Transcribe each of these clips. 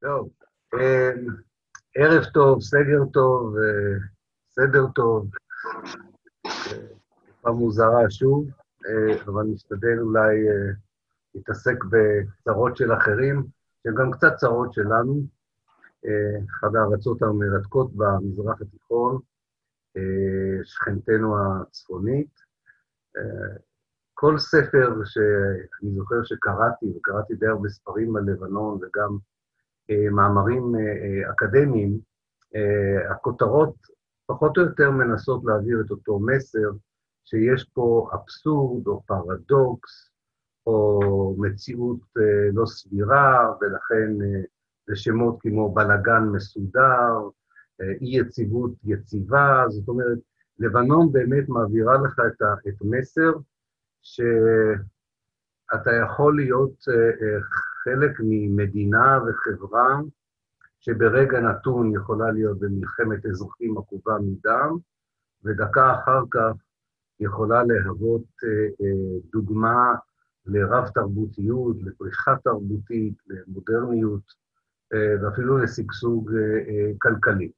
טוב, אמ, ערב טוב, סגר טוב, אה, סדר טוב. תקופה מוזרה שוב, אה, אבל נשתדל אולי אה, להתעסק בצרות של אחרים, שהן גם קצת צרות שלנו. אחת הארצות המרתקות במזרח התיכון, שכנתנו הצפונית. כל ספר שאני זוכר שקראתי, וקראתי די הרבה ספרים על לבנון וגם מאמרים אה, אה, אקדמיים, הכותרות פחות או יותר מנסות להעביר את אותו מסר, שיש פה אבסורד או פרדוקס או מציאות לא סבירה, ולכן זה שמות כמו בלגן מסודר, אי-יציבות יציבה, זאת אומרת, לבנון באמת מעבירה לך את המסר שאתה יכול להיות חלק ממדינה וחברה שברגע נתון יכולה להיות במלחמת אזרחים עקובה מדם, ודקה אחר כך יכולה להוות אה, אה, דוגמה לרב-תרבותיות, לפריחה תרבותית, למודרניות, אה, ואפילו לשגשוג כלכלי.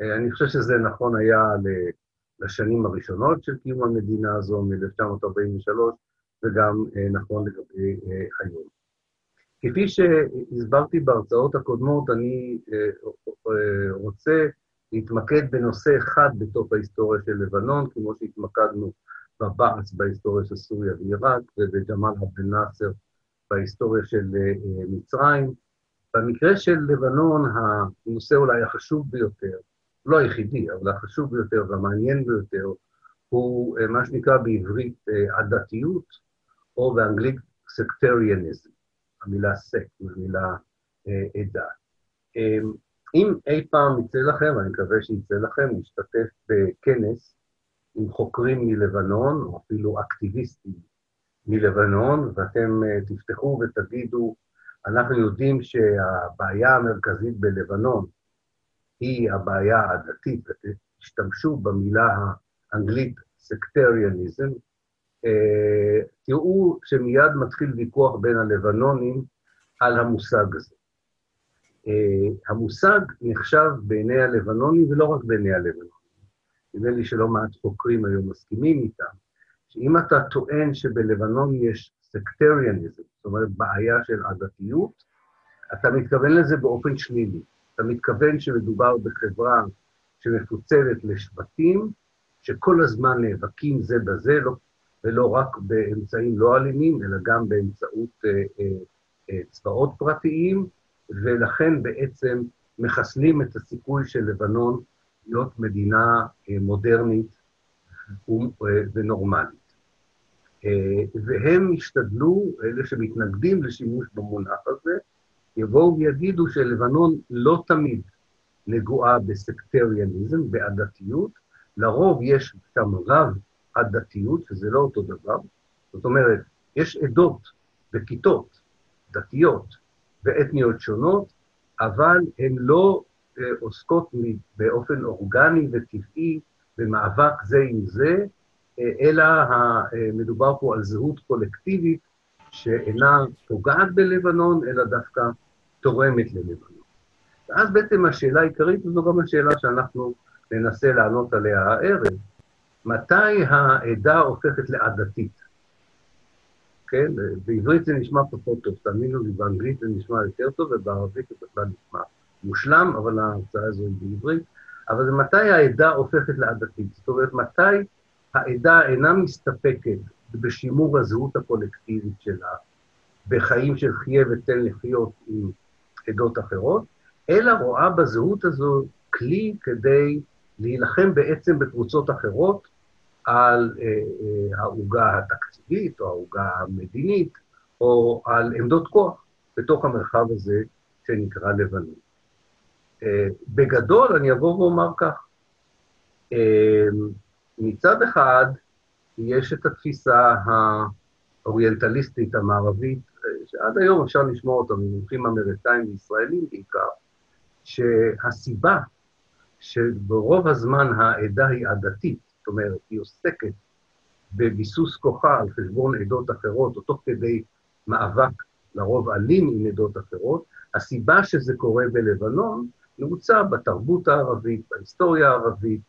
ואני חושב שזה נכון היה לשנים הראשונות של קיום המדינה הזו, מ-1943, וגם אה, נכון לגבי אה, היום. כפי שהסברתי בהרצאות הקודמות, אני אה, רוצה להתמקד בנושא אחד בתוך ההיסטוריה של לבנון, כמו שהתמקדנו בבעץ בהיסטוריה של סוריה ועיראק, ובג'מאל עבד אל-נאצר בהיסטוריה של מצרים. במקרה של לבנון, הנושא אולי החשוב ביותר, לא היחידי, אבל החשוב ביותר והמעניין ביותר, הוא מה שנקרא בעברית עדתיות, או באנגלית סקטריאניזם, המילה סקט, המילה אה, עדה. אה, אם אי פעם יצא לכם, ואני מקווה שיצא לכם, להשתתף בכנס עם חוקרים מלבנון, או אפילו אקטיביסטים מלבנון, ואתם אה, תפתחו ותגידו, אנחנו יודעים שהבעיה המרכזית בלבנון היא הבעיה הדתית, ותשתמשו במילה האנגלית סקטריאניזם, תראו שמיד מתחיל ויכוח בין הלבנונים על המושג הזה. אה, המושג נחשב בעיני הלבנונים, ולא רק בעיני הלבנונים, נדמה לי שלא מעט חוקרים היום מסכימים איתם, שאם אתה טוען שבלבנון יש סקטריאניזם, זאת אומרת בעיה של עדתיות, אתה מתכוון לזה באופן שלילי. אתה מתכוון שמדובר בחברה שמפוצלת לשבטים, שכל הזמן נאבקים זה בזה, לא ולא רק באמצעים לא אלימים, אלא גם באמצעות אה, אה, אה, צבאות פרטיים, ולכן בעצם מחסלים את הסיכוי של לבנון להיות מדינה מודרנית ונורמלית. והם השתדלו, אלה שמתנגדים לשימוש במונח הזה, יבואו ויגידו שלבנון לא תמיד נגועה בסקטריאניזם, בעדתיות, לרוב יש שם רב הדתיות, שזה לא אותו דבר. זאת אומרת, יש עדות וכיתות דתיות ואתניות שונות, אבל הן לא אה, עוסקות באופן אורגני וטבעי במאבק זה עם זה, אה, אלא אה, מדובר פה על זהות קולקטיבית שאינה פוגעת בלבנון, אלא דווקא תורמת ללבנון. ואז בעצם השאלה העיקרית, וזו גם השאלה שאנחנו ננסה לענות עליה הערב, מתי העדה הופכת לעדתית? כן? בעברית זה נשמע פחות טוב, תאמינו לי, באנגלית זה נשמע יותר טוב, ובערבית זה בכלל נשמע מושלם, אבל ההרצאה הזו היא בעברית. אבל זה מתי העדה הופכת לעדתית? זאת אומרת, מתי העדה אינה מסתפקת בשימור הזהות הקולקטיבית שלה, בחיים של חיה ותן לחיות עם עדות אחרות, אלא רואה בזהות הזו כלי כדי להילחם בעצם בקבוצות אחרות, על אה, אה, העוגה התקציבית או העוגה המדינית, או על עמדות כוח בתוך המרחב הזה שנקרא לבנון. אה, בגדול, אני אבוא ואומר כך, מצד אחד, יש את התפיסה האוריינטליסטית המערבית, שעד היום אפשר לשמוע אותה ממומחים אמריקאים וישראלים בעיקר, שהסיבה שברוב הזמן העדה היא עדתית, זאת אומרת, היא עוסקת בביסוס כוחה על חשבון עדות אחרות, או תוך כדי מאבק לרוב אלים עם עדות אחרות. הסיבה שזה קורה בלבנון נעוצה בתרבות הערבית, בהיסטוריה הערבית,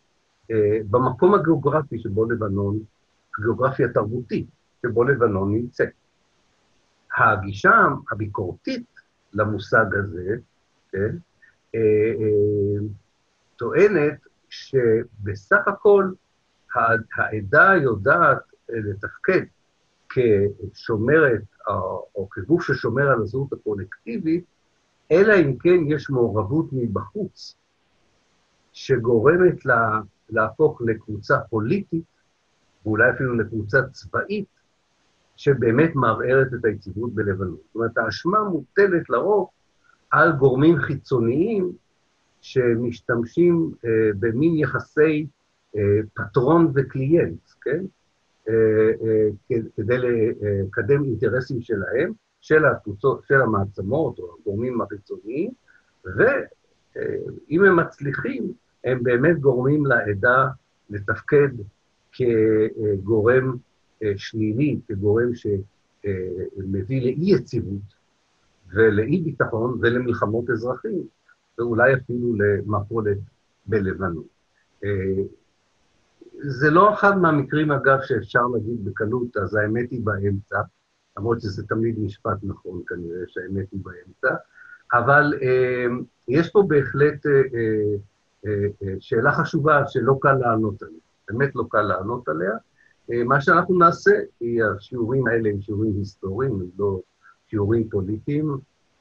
אה, במקום הגיאוגרפי שבו לבנון, הגיאוגרפי התרבותי שבו לבנון נמצאת. הגישה הביקורתית למושג הזה, כן, אה, אה, טוענת שבסך הכל העדה יודעת לתפקד כשומרת או כגוף ששומר על הזהות הקולקטיבית, אלא אם כן יש מעורבות מבחוץ, שגורמת לה להפוך לקבוצה פוליטית, ואולי אפילו לקבוצה צבאית, שבאמת מערערת את היציבות בלבנון. זאת אומרת, האשמה מוטלת לרוב על גורמים חיצוניים שמשתמשים אה, במין יחסי אה, פטרון וקליינט, כן? אה, אה, כדי לקדם אינטרסים שלהם, של הקבוצות, של המעצמות או הגורמים החיצוניים, ואם הם מצליחים, הם באמת גורמים לעדה לתפקד כגורם אה, שלילי, כגורם שמביא לאי-יציבות ולאי-ביטחון ולמלחמות אזרחים, ואולי אפילו למפולת בלבנון. זה לא אחד מהמקרים, אגב, שאפשר להגיד בקלות, אז האמת היא באמצע, למרות שזה תמיד משפט נכון כנראה, שהאמת היא באמצע, אבל אה, יש פה בהחלט אה, אה, אה, שאלה חשובה שלא קל לענות עליה, באמת לא קל לענות עליה. אה, מה שאנחנו נעשה, כי השיעורים האלה הם שיעורים היסטוריים, הם לא שיעורים פוליטיים,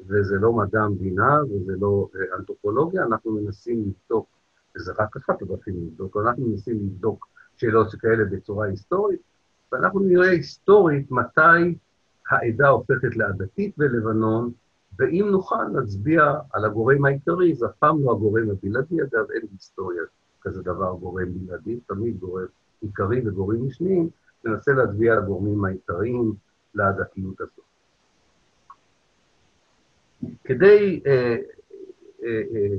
וזה לא מדע המדינה וזה לא אה, אנתרופולוגיה, אנחנו מנסים לבדוק וזה רק אחת הדרכים לבדוק, אנחנו מנסים לבדוק שאלות כאלה בצורה היסטורית, ואנחנו נראה היסטורית מתי העדה הופכת לעדתית בלבנון, ואם נוכל נצביע על הגורם העיקרי, זה אף פעם לא הגורם הבלעדי, אגב, אין היסטוריה כזה דבר גורם בלעדי, תמיד גורם עיקרי וגורמים משניים, ננסה להצביע על הגורמים העיקריים לעדתיות הזאת. כדי אה,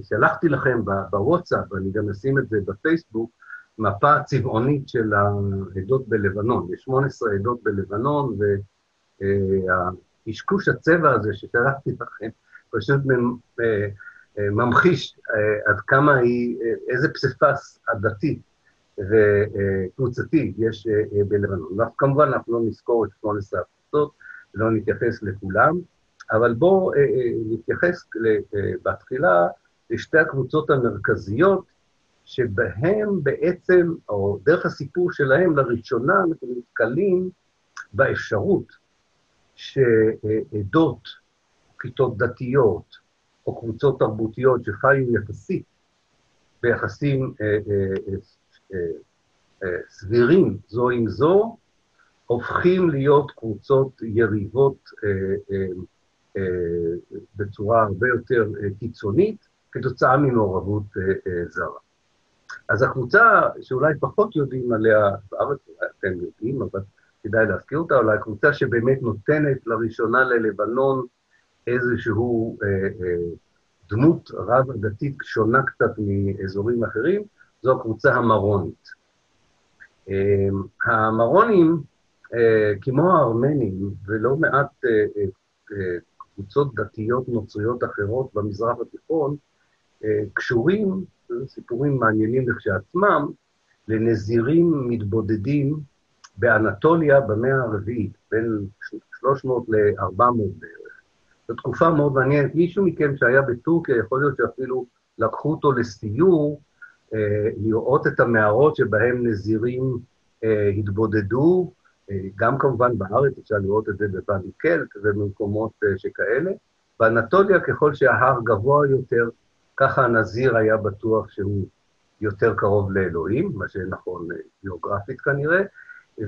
שלחתי לכם בוואטסאפ, ואני גם אשים את זה בפייסבוק, מפה צבעונית של העדות בלבנון. יש 18 עדות בלבנון, והקשקוש הצבע הזה ששלחתי לכם פשוט אה, אה, ממחיש אה, עד כמה היא, איזה פסיפס עדתי וקבוצתי יש בלבנון. כמובן, אנחנו לא נזכור את 18 הקבוצות, לא נתייחס לכולם, אבל בואו אה, אה, נתייחס אה, בתחילה לשתי הקבוצות המרכזיות, שבהן בעצם, או דרך הסיפור שלהם, לראשונה אנחנו נתקלים באפשרות שעדות, כיתות דתיות, או קבוצות תרבותיות שחיו יחסית, ביחסים אה, אה, אה, סבירים זו עם זו, הופכים להיות קבוצות יריבות בצורה הרבה יותר אה, קיצונית, כתוצאה ממעורבות אה, זרה. אז הקבוצה שאולי פחות יודעים עליה בארץ, אתם יודעים, אבל כדאי להזכיר אותה, אולי הקבוצה שבאמת נותנת לראשונה ללבנון איזושהי דמות רב-דתית שונה קצת מאזורים אחרים, זו הקבוצה המרונית. המרונים, כמו הארמנים ולא מעט קבוצות דתיות נוצריות אחרות במזרח התיכון, אה, קשורים, סיפורים מעניינים לכשעצמם, לנזירים מתבודדים באנטוליה במאה הרביעית, בין 300 ל-400 בערך. זו תקופה מאוד מעניינת. מישהו מכם שהיה בטורקיה, יכול להיות שאפילו לקחו אותו לסיור, אה, לראות את המערות שבהן נזירים אה, התבודדו, גם כמובן בארץ אפשר לראות את זה בוואדי קלט ובמקומות אה, שכאלה. באנטוליה, ככל שההר גבוה יותר, ככה הנזיר היה בטוח שהוא יותר קרוב לאלוהים, מה שנכון אה, גיאוגרפית כנראה,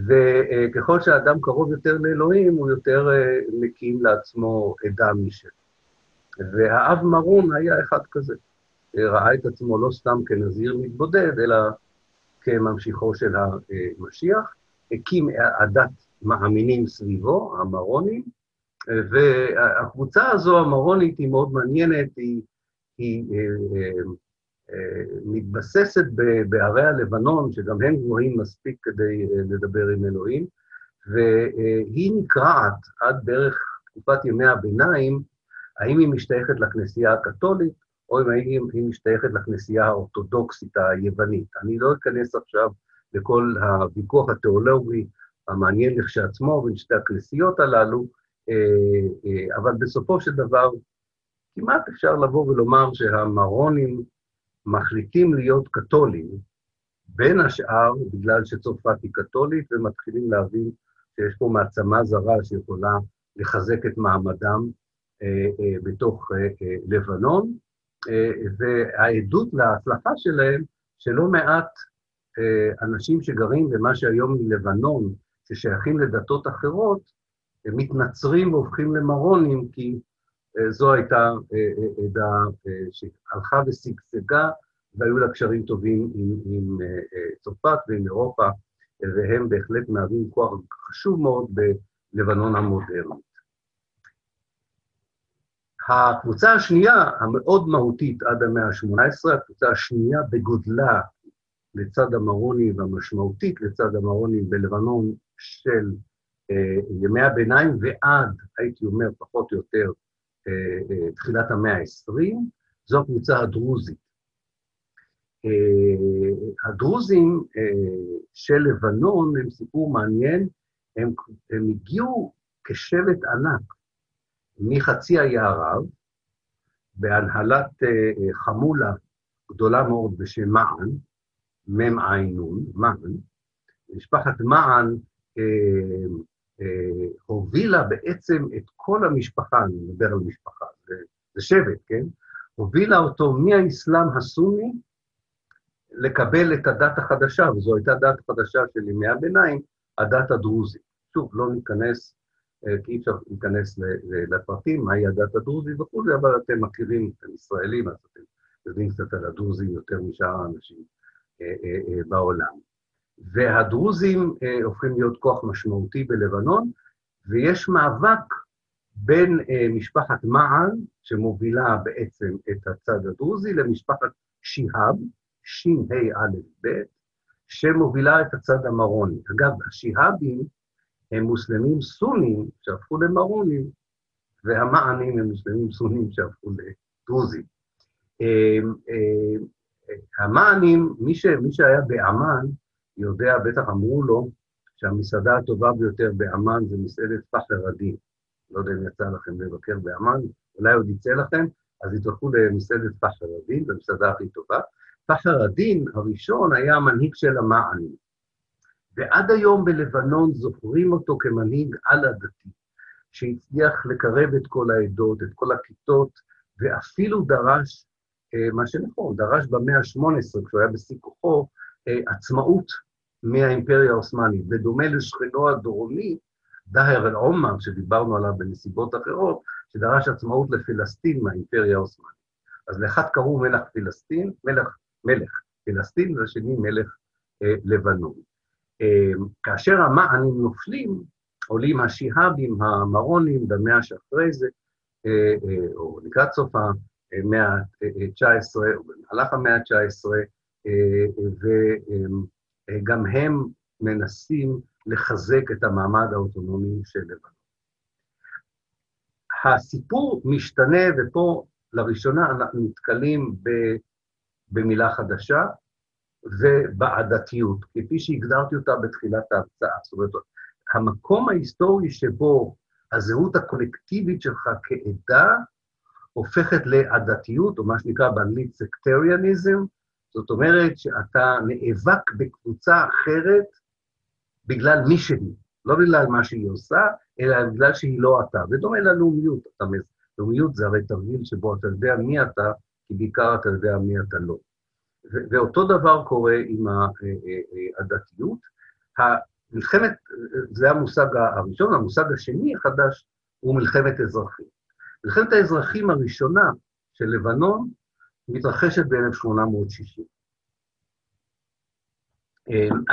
וככל שהאדם קרוב יותר לאלוהים, הוא יותר אה, מקים לעצמו עדה משל. והאב מרון היה אחד כזה. ראה את עצמו לא סתם כנזיר מתבודד, אלא כממשיכו של המשיח. הקים עדת מאמינים סביבו, המרונים, והקבוצה הזו, המרונית, היא מאוד מעניינת, היא, היא אה, אה, אה, מתבססת בערי הלבנון, שגם הם גבוהים מספיק כדי לדבר עם אלוהים, והיא נקרעת עד בערך בתקופת ימי הביניים, האם היא משתייכת לכנסייה הקתולית, או האם היא משתייכת לכנסייה האורתודוקסית היוונית. אני לא אכנס עכשיו לכל הוויכוח התיאולוגי המעניין לכשעצמו בין שתי הכנסיות הללו, אבל בסופו של דבר, כמעט אפשר לבוא ולומר שהמרונים מחליטים להיות קתולים, בין השאר בגלל שצרפת היא קתולית, ומתחילים להבין שיש פה מעצמה זרה שיכולה לחזק את מעמדם אה, אה, בתוך אה, לבנון, והעדות להצלחה שלהם, שלא מעט אנשים שגרים במה שהיום היא לבנון, ששייכים לדתות אחרות, מתנצרים והופכים למרונים, כי זו הייתה עדה שהלכה ושגשגה, והיו לה קשרים טובים עם, עם צרפת ועם אירופה, והם בהחלט מהווים כוח חשוב מאוד בלבנון המודרנית. הקבוצה השנייה, המאוד מהותית עד המאה ה-18, הקבוצה השנייה בגודלה לצד המרוני והמשמעותית לצד המרוני בלבנון של אה, ימי הביניים ועד, הייתי אומר, פחות או יותר, אה, אה, תחילת המאה ה-20, זו הקבוצה הדרוזית. אה, הדרוזים אה, של לבנון הם סיפור מעניין, הם, הם הגיעו כשבט ענק מחצי האי ערב, בהנהלת אה, חמולה גדולה מאוד בשם מען, מ"ע נון, מען. משפחת מען אה, אה, הובילה בעצם את כל המשפחה, אני מדבר על משפחה, זה, זה שבט, כן? הובילה אותו מהאסלאם הסוני לקבל את הדת החדשה, וזו הייתה דת חדשה של ימי הביניים, הדת הדרוזית. שוב, לא ניכנס אה, כי אי אפשר להיכנס לפרטים, מהי הדת הדרוזית וכולי, אבל אתם מכירים, אתם ישראלים, אז אתם יודעים קצת על הדרוזים יותר משאר האנשים בעולם. והדרוזים הופכים להיות כוח משמעותי בלבנון, ויש מאבק בין משפחת מען, שמובילה בעצם את הצד הדרוזי, למשפחת שיהאב, ש"ה-א-ב, שמובילה את הצד המרוני. אגב, השיהאבים הם מוסלמים סונים שהפכו למרונים, והמענים הם מוסלמים סונים שהפכו לדרוזים. המענים, מי, ש, מי שהיה באמ"ן, יודע, בטח אמרו לו, שהמסעדה הטובה ביותר באמ"ן זה מסעדת פחר הדין. לא יודע אם יצא לכם לבקר באמ"ן, אולי עוד יצא לכם, אז התווכחו למסעדת פחר הדין, זו הכי טובה. פחר הדין הראשון היה המנהיג של המענים. ועד היום בלבנון זוכרים אותו כמנהיג על-עדתי, שהצליח לקרב את כל העדות, את כל הכיתות, ואפילו דרש, מה שנכון, דרש במאה ה-18, כשהוא היה בשיא כוחו, אה, עצמאות מהאימפריה העות'מאנית. בדומה לשכנו הדרומי, דהר אל-עומר, שדיברנו עליו בנסיבות אחרות, שדרש עצמאות לפלסטין מהאימפריה העות'מאנית. אז לאחד קראו מלך פלסטין, מלך, מלך פלסטין, ולשני מלך אה, לבנון. אמ, כאשר המענים נופלים, עולים השיהאבים, המרונים, במאה שאחרי זה, אה, אה, או לקראת סוף המאה ה-19, או במהלך המאה ה-19, אה, וגם הם מנסים לחזק את המעמד האוטונומי של לבנון. הסיפור משתנה, ופה לראשונה אנחנו נתקלים במילה חדשה, ובעדתיות, כפי שהגדרתי אותה בתחילת ההרצאה. זאת אומרת, המקום ההיסטורי שבו הזהות הקולקטיבית שלך כעדה הופכת לעדתיות, או מה שנקרא באנגלית סקטריאניזם, זאת אומרת שאתה נאבק בקבוצה אחרת בגלל מי שהיא, לא בגלל מה שהיא עושה, אלא בגלל שהיא לא אתה. ודומה ללאומיות, אתה. לאומיות זה הרי תרגיל שבו אתה יודע מי אתה, כי בעיקר אתה יודע מי אתה לא. ואותו דבר קורה עם הדתיות. מלחמת, זה המושג הראשון, המושג השני החדש הוא מלחמת אזרחים. מלחמת האזרחים הראשונה של לבנון מתרחשת ב-1860.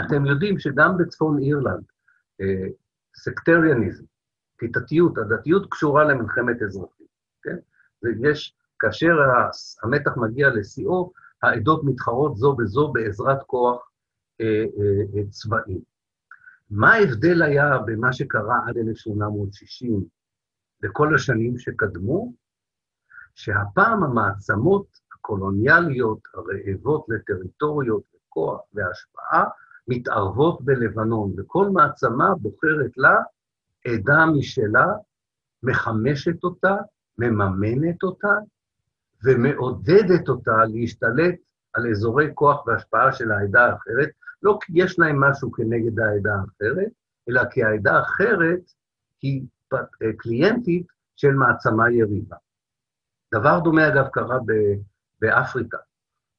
אתם יודעים שגם בצפון אירלנד, סקטריאניזם, כיתתיות, הדתיות קשורה למלחמת אזרחים, כן? ויש, כאשר המתח מגיע לשיאו, העדות מתחרות זו בזו בעזרת כוח אה, אה, אה, צבאי. מה ההבדל היה במה שקרה עד 1860 לכל השנים שקדמו, שהפעם המעצמות הקולוניאליות הרעבות לטריטוריות וכוח והשפעה מתערבות בלבנון, וכל מעצמה בוחרת לה עדה משלה, מחמשת אותה, מממנת אותה, ומעודדת אותה להשתלט על אזורי כוח והשפעה של העדה האחרת, לא כי יש להם משהו כנגד העדה האחרת, אלא כי העדה האחרת היא קליינטית של מעצמה יריבה. דבר דומה, אגב, קרה באפריקה.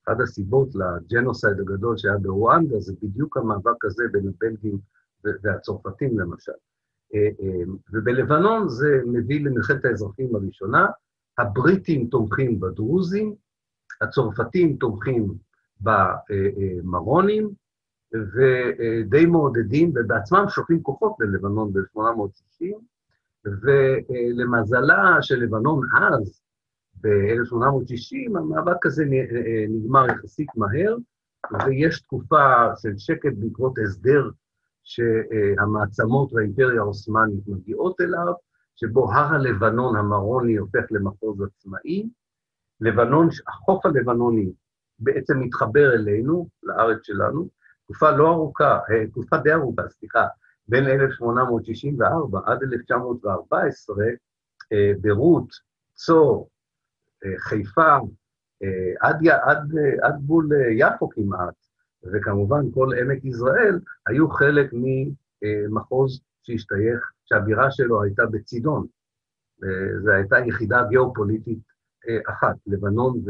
אחת הסיבות לג'נוסייד הגדול שהיה ברואנדה זה בדיוק המאבק הזה בין הבלגים והצרפתים, למשל. אה, אה, ובלבנון זה מביא למלחמת האזרחים הראשונה, הבריטים תומכים בדרוזים, הצרפתים תומכים במרונים, ודי מעודדים, ובעצמם שולחים כוחות ללבנון ב-1860, ולמזלה של לבנון אז, ב-1860, המאבק הזה נגמר יחסית מהר, ויש תקופה של שקט בעקבות הסדר שהמעצמות והאימפריה העות'מאנית מגיעות אליו, שבו הר הלבנון המרוני הופך למחוז עצמאי. לבנון, החוף הלבנוני בעצם מתחבר אלינו, לארץ שלנו, תקופה לא ארוכה, אה, תקופה די ארוכה, סליחה, בין 1864 עד 1914, אה, ביירות, צור, אה, חיפה, עד, עד, עד גבול יפו כמעט, וכמובן כל עמק יזרעאל, היו חלק ממחוז שהשתייך, שהבירה שלו הייתה בצידון. זו הייתה יחידה גיאופוליטית אחת, לבנון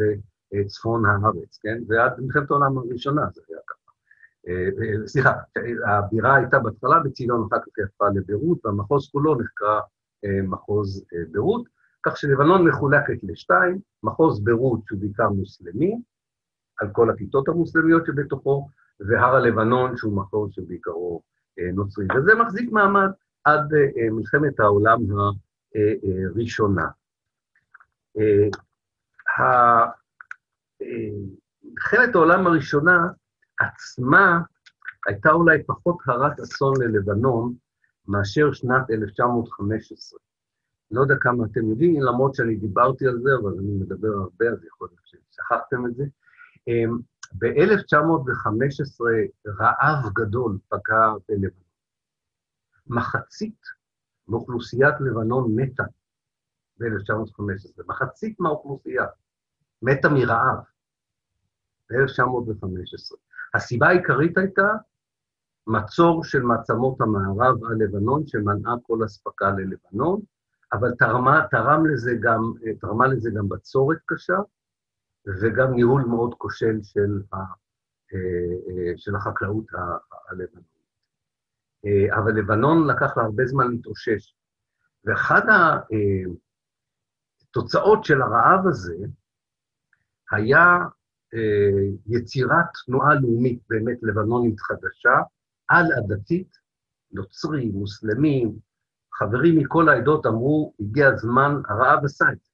וצפון הארץ, כן? ועד מלחמת העולם הראשונה זה היה ככה. אה, אה, סליחה, הבירה הייתה בהתחלה בצידון, אחר כך היא הפכה לביירות, והמחוז כולו נחקר אה, מחוז ביירות, כך שלבנון מחולקת לשתיים, מחוז ביירות שהוא בעיקר מוסלמי, על כל הכיתות המוסלמיות שבתוכו, והר הלבנון שהוא מחוז שבעיקרו נוצרי. וזה מחזיק מעמד עד מלחמת העולם הראשונה. מלחמת העולם הראשונה עצמה הייתה אולי פחות הרת אסון ללבנון מאשר שנת 1915. לא יודע כמה אתם יודעים, למרות שאני דיברתי על זה, אבל אני מדבר הרבה, אז יכול להיות ששכחתם את זה. אמ, ב-1915 רעב גדול פגע בלבנון. מחצית מאוכלוסיית לבנון מתה ב-1915, מחצית מהאוכלוסייה מתה מרעב ב-1915. הסיבה העיקרית הייתה מצור של מעצמות המערב על לבנון, שמנעה כל אספקה ללבנון, אבל תרמה, תרם לזה גם, תרמה לזה גם בצורת קשה, וגם ניהול מאוד כושל של, ה, של החקלאות הלבנונית. אבל לבנון לקח לה הרבה זמן להתאושש. ואחת התוצאות של הרעב הזה היה אה, יצירת תנועה לאומית באמת לבנונית חדשה, על-עדתית, נוצרים, מוסלמים, חברים מכל העדות אמרו, הגיע הזמן, את זה.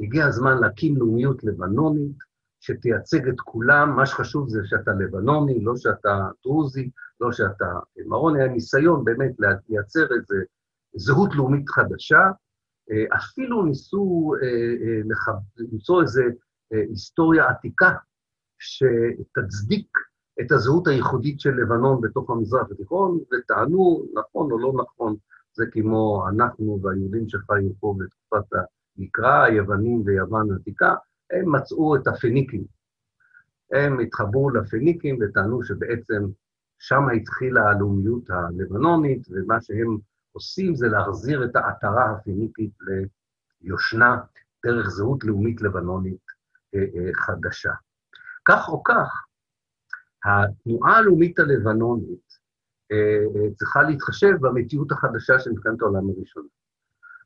הגיע הזמן להקים לאומיות לבנונית, שתייצג את כולם, מה שחשוב זה שאתה לבנוני, לא שאתה דרוזי, לא שאתה מרוני, היה ניסיון באמת לייצר איזו זהות לאומית חדשה. אה, אפילו ניסו אה, למצוא איזה היסטוריה עתיקה שתצדיק את הזהות הייחודית של לבנון בתוך המזרח התיכון, וטענו, נכון או לא נכון, זה כמו אנחנו והיהודים שחיו פה בתקופת המקרא, היוונים ויוון העתיקה, הם מצאו את הפניקים. הם התחברו לפניקים וטענו שבעצם שם התחילה הלאומיות הלבנונית, ומה שהם עושים זה להחזיר את העטרה הפניקית ליושנה דרך זהות לאומית לבנונית חדשה. כך או כך, התנועה הלאומית הלבנונית אה, צריכה להתחשב במציאות החדשה של מלחמת העולם הראשונה,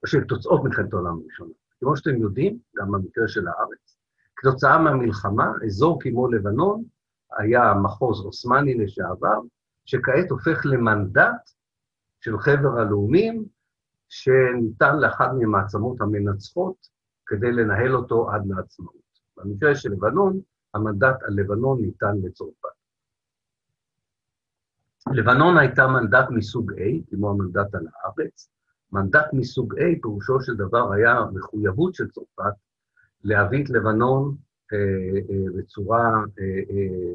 או של תוצאות מלחמת העולם הראשונה. כמו שאתם יודעים, גם במקרה של הארץ, כתוצאה מהמלחמה, אזור כמו לבנון היה מחוז עות'מאני לשעבר, שכעת הופך למנדט של חבר הלאומים, שניתן לאחת ממעצמות המנצחות כדי לנהל אותו עד לעצמאות. במקרה של לבנון, המנדט על לבנון ניתן לצרפת. לבנון הייתה מנדט מסוג A, כמו המנדט על הארץ, מנדט מסוג A, פירושו של דבר היה מחויבות של צרפת להביא את לבנון אה, אה, בצורה אה, אה,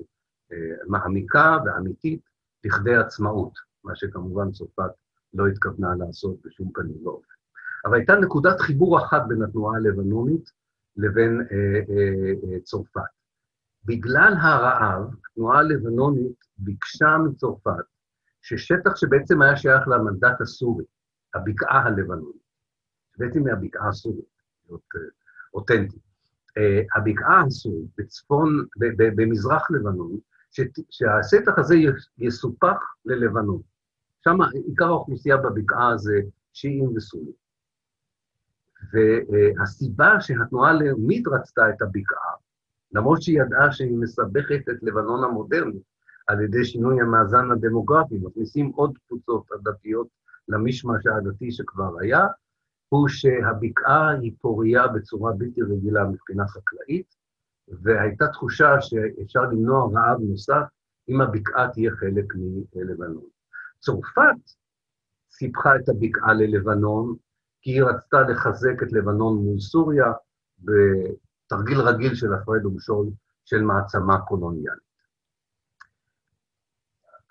אה, מעמיקה ואמיתית לכדי עצמאות, מה שכמובן צרפת לא התכוונה לעשות בשום פנים ואופן. אבל הייתה נקודת חיבור אחת בין התנועה הלבנונית לבין אה, אה, אה, צרפת. בגלל הרעב, התנועה הלבנונית ביקשה מצרפת ששטח שבעצם היה שייך למנדט הסורי, הבקעה הלבנונית, בעצם מהבקעה הסורית, להיות אותנטי. הבקעה הסורית בצפון, במזרח לבנון, שהשטח הזה יסופח ללבנון. שם עיקר האוכלוסייה בבקעה זה שיעים וסונים. והסיבה שהתנועה הלאומית רצתה את הבקעה, למרות שהיא ידעה שהיא מסבכת את לבנון המודרנית על ידי שינוי המאזן הדמוגרפי, מכניסים עוד קבוצות עדתיות למישמש העדתי שכבר היה, הוא שהבקעה היא פורייה בצורה בלתי רגילה מבחינה חקלאית, והייתה תחושה שאפשר למנוע רעב נוסף אם הבקעה תהיה חלק מלבנון. צרפת סיפחה את הבקעה ללבנון, כי היא רצתה לחזק את לבנון מול סוריה בתרגיל רגיל של הפרד ומשול של מעצמה קולוניאלית.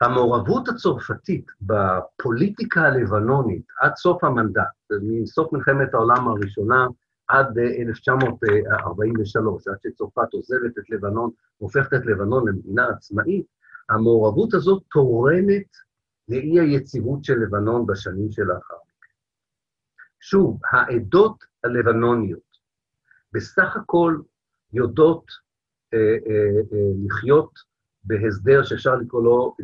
המעורבות הצרפתית בפוליטיקה הלבנונית עד סוף המנדט, מסוף מלחמת העולם הראשונה עד 1943, עד שצרפת עוזבת את לבנון, הופכת את לבנון למדינה עצמאית, המעורבות הזאת תורמת לאי היציבות של לבנון בשנים שלאחר. שוב, העדות הלבנוניות בסך הכל יודעות אה, אה, אה, לחיות בהסדר שאפשר לקרוא לו,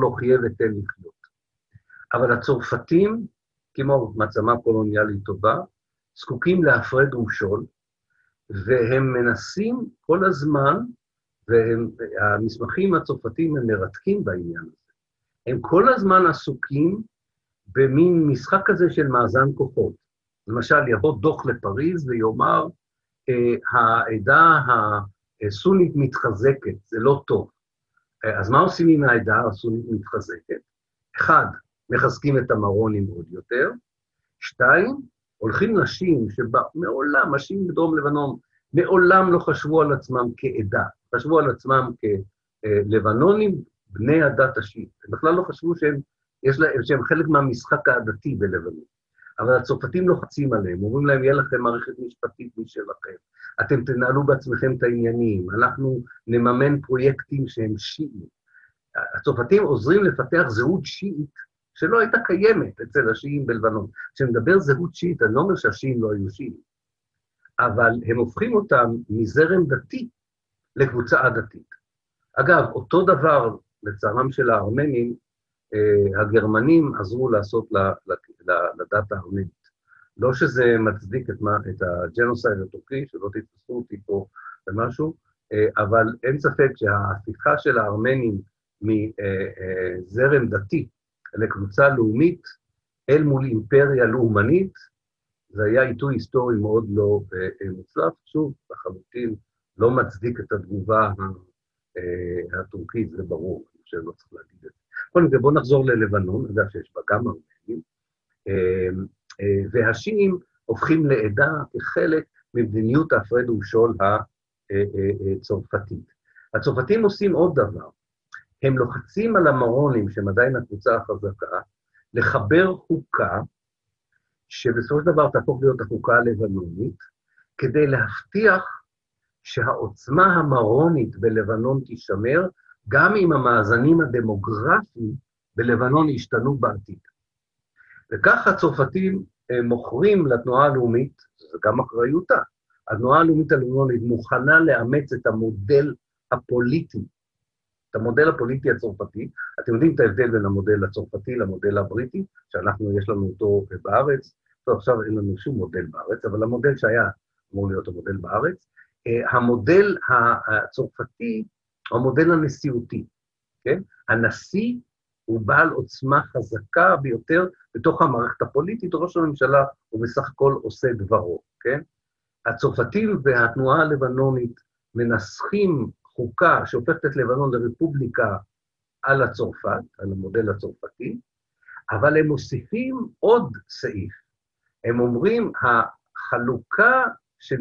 לו חיה ותן לחיות. אבל הצרפתים, כמו מעצמה קולוניאלית טובה, זקוקים להפרד ומשול, והם מנסים כל הזמן, והמסמכים הצרפתיים הם מרתקים בעניין הזה. הם כל הזמן עסוקים במין משחק כזה של מאזן כוחות. למשל, יבוא דוח לפריז ויאמר, אה, העדה הסונית מתחזקת, זה לא טוב. אה, אז מה עושים עם העדה הסונית מתחזקת? אחד, מחזקים את המרונים עוד יותר. שתיים, הולכים נשים שמעולם, נשים בדרום לבנון, מעולם לא חשבו על עצמם כעדה, חשבו על עצמם כלבנונים בני הדת השיעית. הם בכלל לא חשבו שהם, להם, שהם חלק מהמשחק העדתי בלבנון. אבל הצרפתים לוחצים עליהם, אומרים להם, יהיה לכם מערכת משפטית משלכם, אתם תנהלו בעצמכם את העניינים, אנחנו נממן פרויקטים שהם שיעים. הצרפתים עוזרים לפתח זהות שיעית שלא הייתה קיימת אצל השיעים בלבנון. כשנדבר זהות שיעית, אני לא אומר שהשיעים לא היו שיעים, אבל הם הופכים אותם מזרם דתי לקבוצה עדתית. אגב, אותו דבר, לצערם של הארמנים, הגרמנים עזרו לעשות לדת הארמנית. לא שזה מצדיק את, מה, את הג'נוסייד הטורקי, שלא תתפסו אותי פה במשהו, אה, אבל אין ספק שההפיכה של הארמנים מזרם דתי לקבוצה לאומית אל מול אימפריה לאומנית, זה היה עיתוי היסטורי מאוד לא אה, מוצלח. שוב, לחלוטין לא מצדיק את התגובה הטורקית, זה ברור, אני חושב, לא צריך להגיד את זה. בכל מקרה, בואו נחזור ללבנון, אגב שיש בה גם ארמנים, אמ, אה, והשיעים הופכים לעדה כחלק ממדיניות ההפרד ומשול הצרפתית. הצרפתים עושים עוד דבר, הם לוחצים על המרונים, שהם עדיין הקבוצה החזקה, לחבר חוקה, שבסופו של דבר תהפוך להיות החוקה הלבנונית, כדי להבטיח שהעוצמה המרונית בלבנון תישמר, גם אם המאזנים הדמוגרפיים בלבנון ישתנו בעתיד. וכך הצרפתים אה, מוכרים לתנועה הלאומית, זו גם אחריותה, התנועה הלאומית הלאומית מוכנה לאמץ את המודל הפוליטי, את המודל הפוליטי הצרפתי. אתם יודעים את ההבדל בין המודל הצרפתי למודל הבריטי, שאנחנו, יש לנו אותו בארץ. טוב, עכשיו אין לנו שום מודל בארץ, אבל המודל שהיה אמור להיות המודל בארץ. אה, המודל הצרפתי הוא המודל הנשיאותי, כן? הנשיא הוא בעל עוצמה חזקה ביותר בתוך המערכת הפוליטית, ראש הממשלה הוא בסך הכל עושה דברו, כן? הצרפתים והתנועה הלבנונית מנסחים חוקה שהופכת את לבנון לרפובליקה על הצרפת, על המודל הצרפתי, אבל הם מוסיפים עוד סעיף, הם אומרים, החלוקה של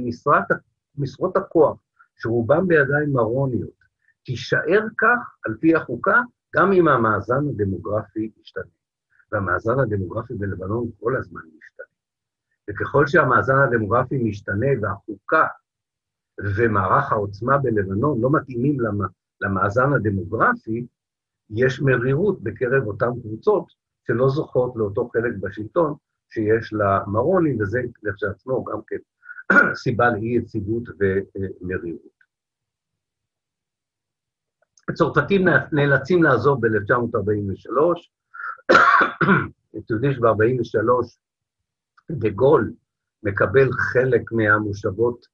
משרות הכוח, שרובם בידיים מרוניות, תישאר כך, על פי החוקה, גם אם המאזן הדמוגרפי ישתנה. והמאזן הדמוגרפי בלבנון כל הזמן משתנה. וככל שהמאזן הדמוגרפי משתנה והחוקה ומערך העוצמה בלבנון לא מתאימים למאזן הדמוגרפי, יש מרירות בקרב אותן קבוצות שלא זוכות לאותו חלק בשלטון שיש למרונים, וזה לכשעצמו גם כן סיבה לאי-יציבות ומרירות. הצרפתים נאלצים לעזוב ב-1943. אתם יודעים שב-43 דה גול מקבל חלק מהמושבות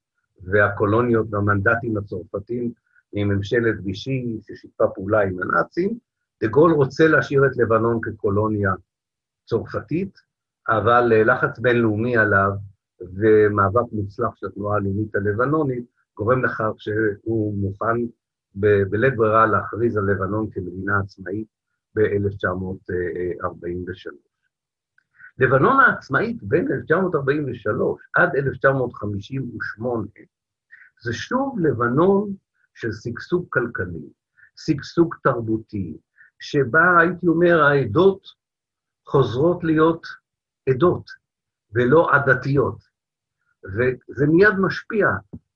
והקולוניות והמנדטים הצרפתים מממשלת וישי, ששיתפה פעולה עם הנאצים. דה גול רוצה להשאיר את לבנון כקולוניה צרפתית, אבל לחץ בינלאומי עליו ומאבק מוצלח של התנועה הלאומית הלבנונית גורם לכך שהוא מוכן בלית ברירה להכריז על לבנון כמדינה עצמאית ב-1943. לבנון העצמאית בין 1943 עד 1958 זה שוב לבנון של שגשוג כלכלי, שגשוג תרבותי, שבה, הייתי אומר, העדות חוזרות להיות עדות ולא עדתיות. וזה מיד משפיע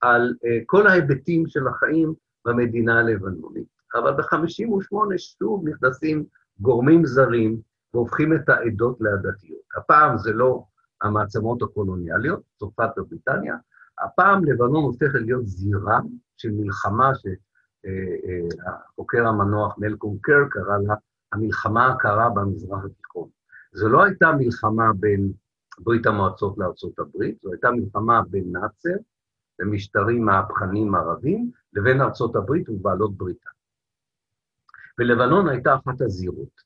על uh, כל ההיבטים של החיים במדינה הלבנונית. אבל ב-58' שוב נכנסים גורמים זרים והופכים את העדות לעדתיות. הפעם זה לא המעצמות הקולוניאליות, צרפת ובריטניה, הפעם לבנון הופכת להיות זירה של מלחמה שהחוקר המנוח מלקום קר קרא לה המלחמה הקרה במזרח התיכון. זו לא הייתה מלחמה בין ברית המועצות לארצות הברית, זו הייתה מלחמה בין נאצר ומשטרים מהפכנים ערבים לבין ארצות הברית ובעלות בריתה. ולבנון הייתה אחת הזירות.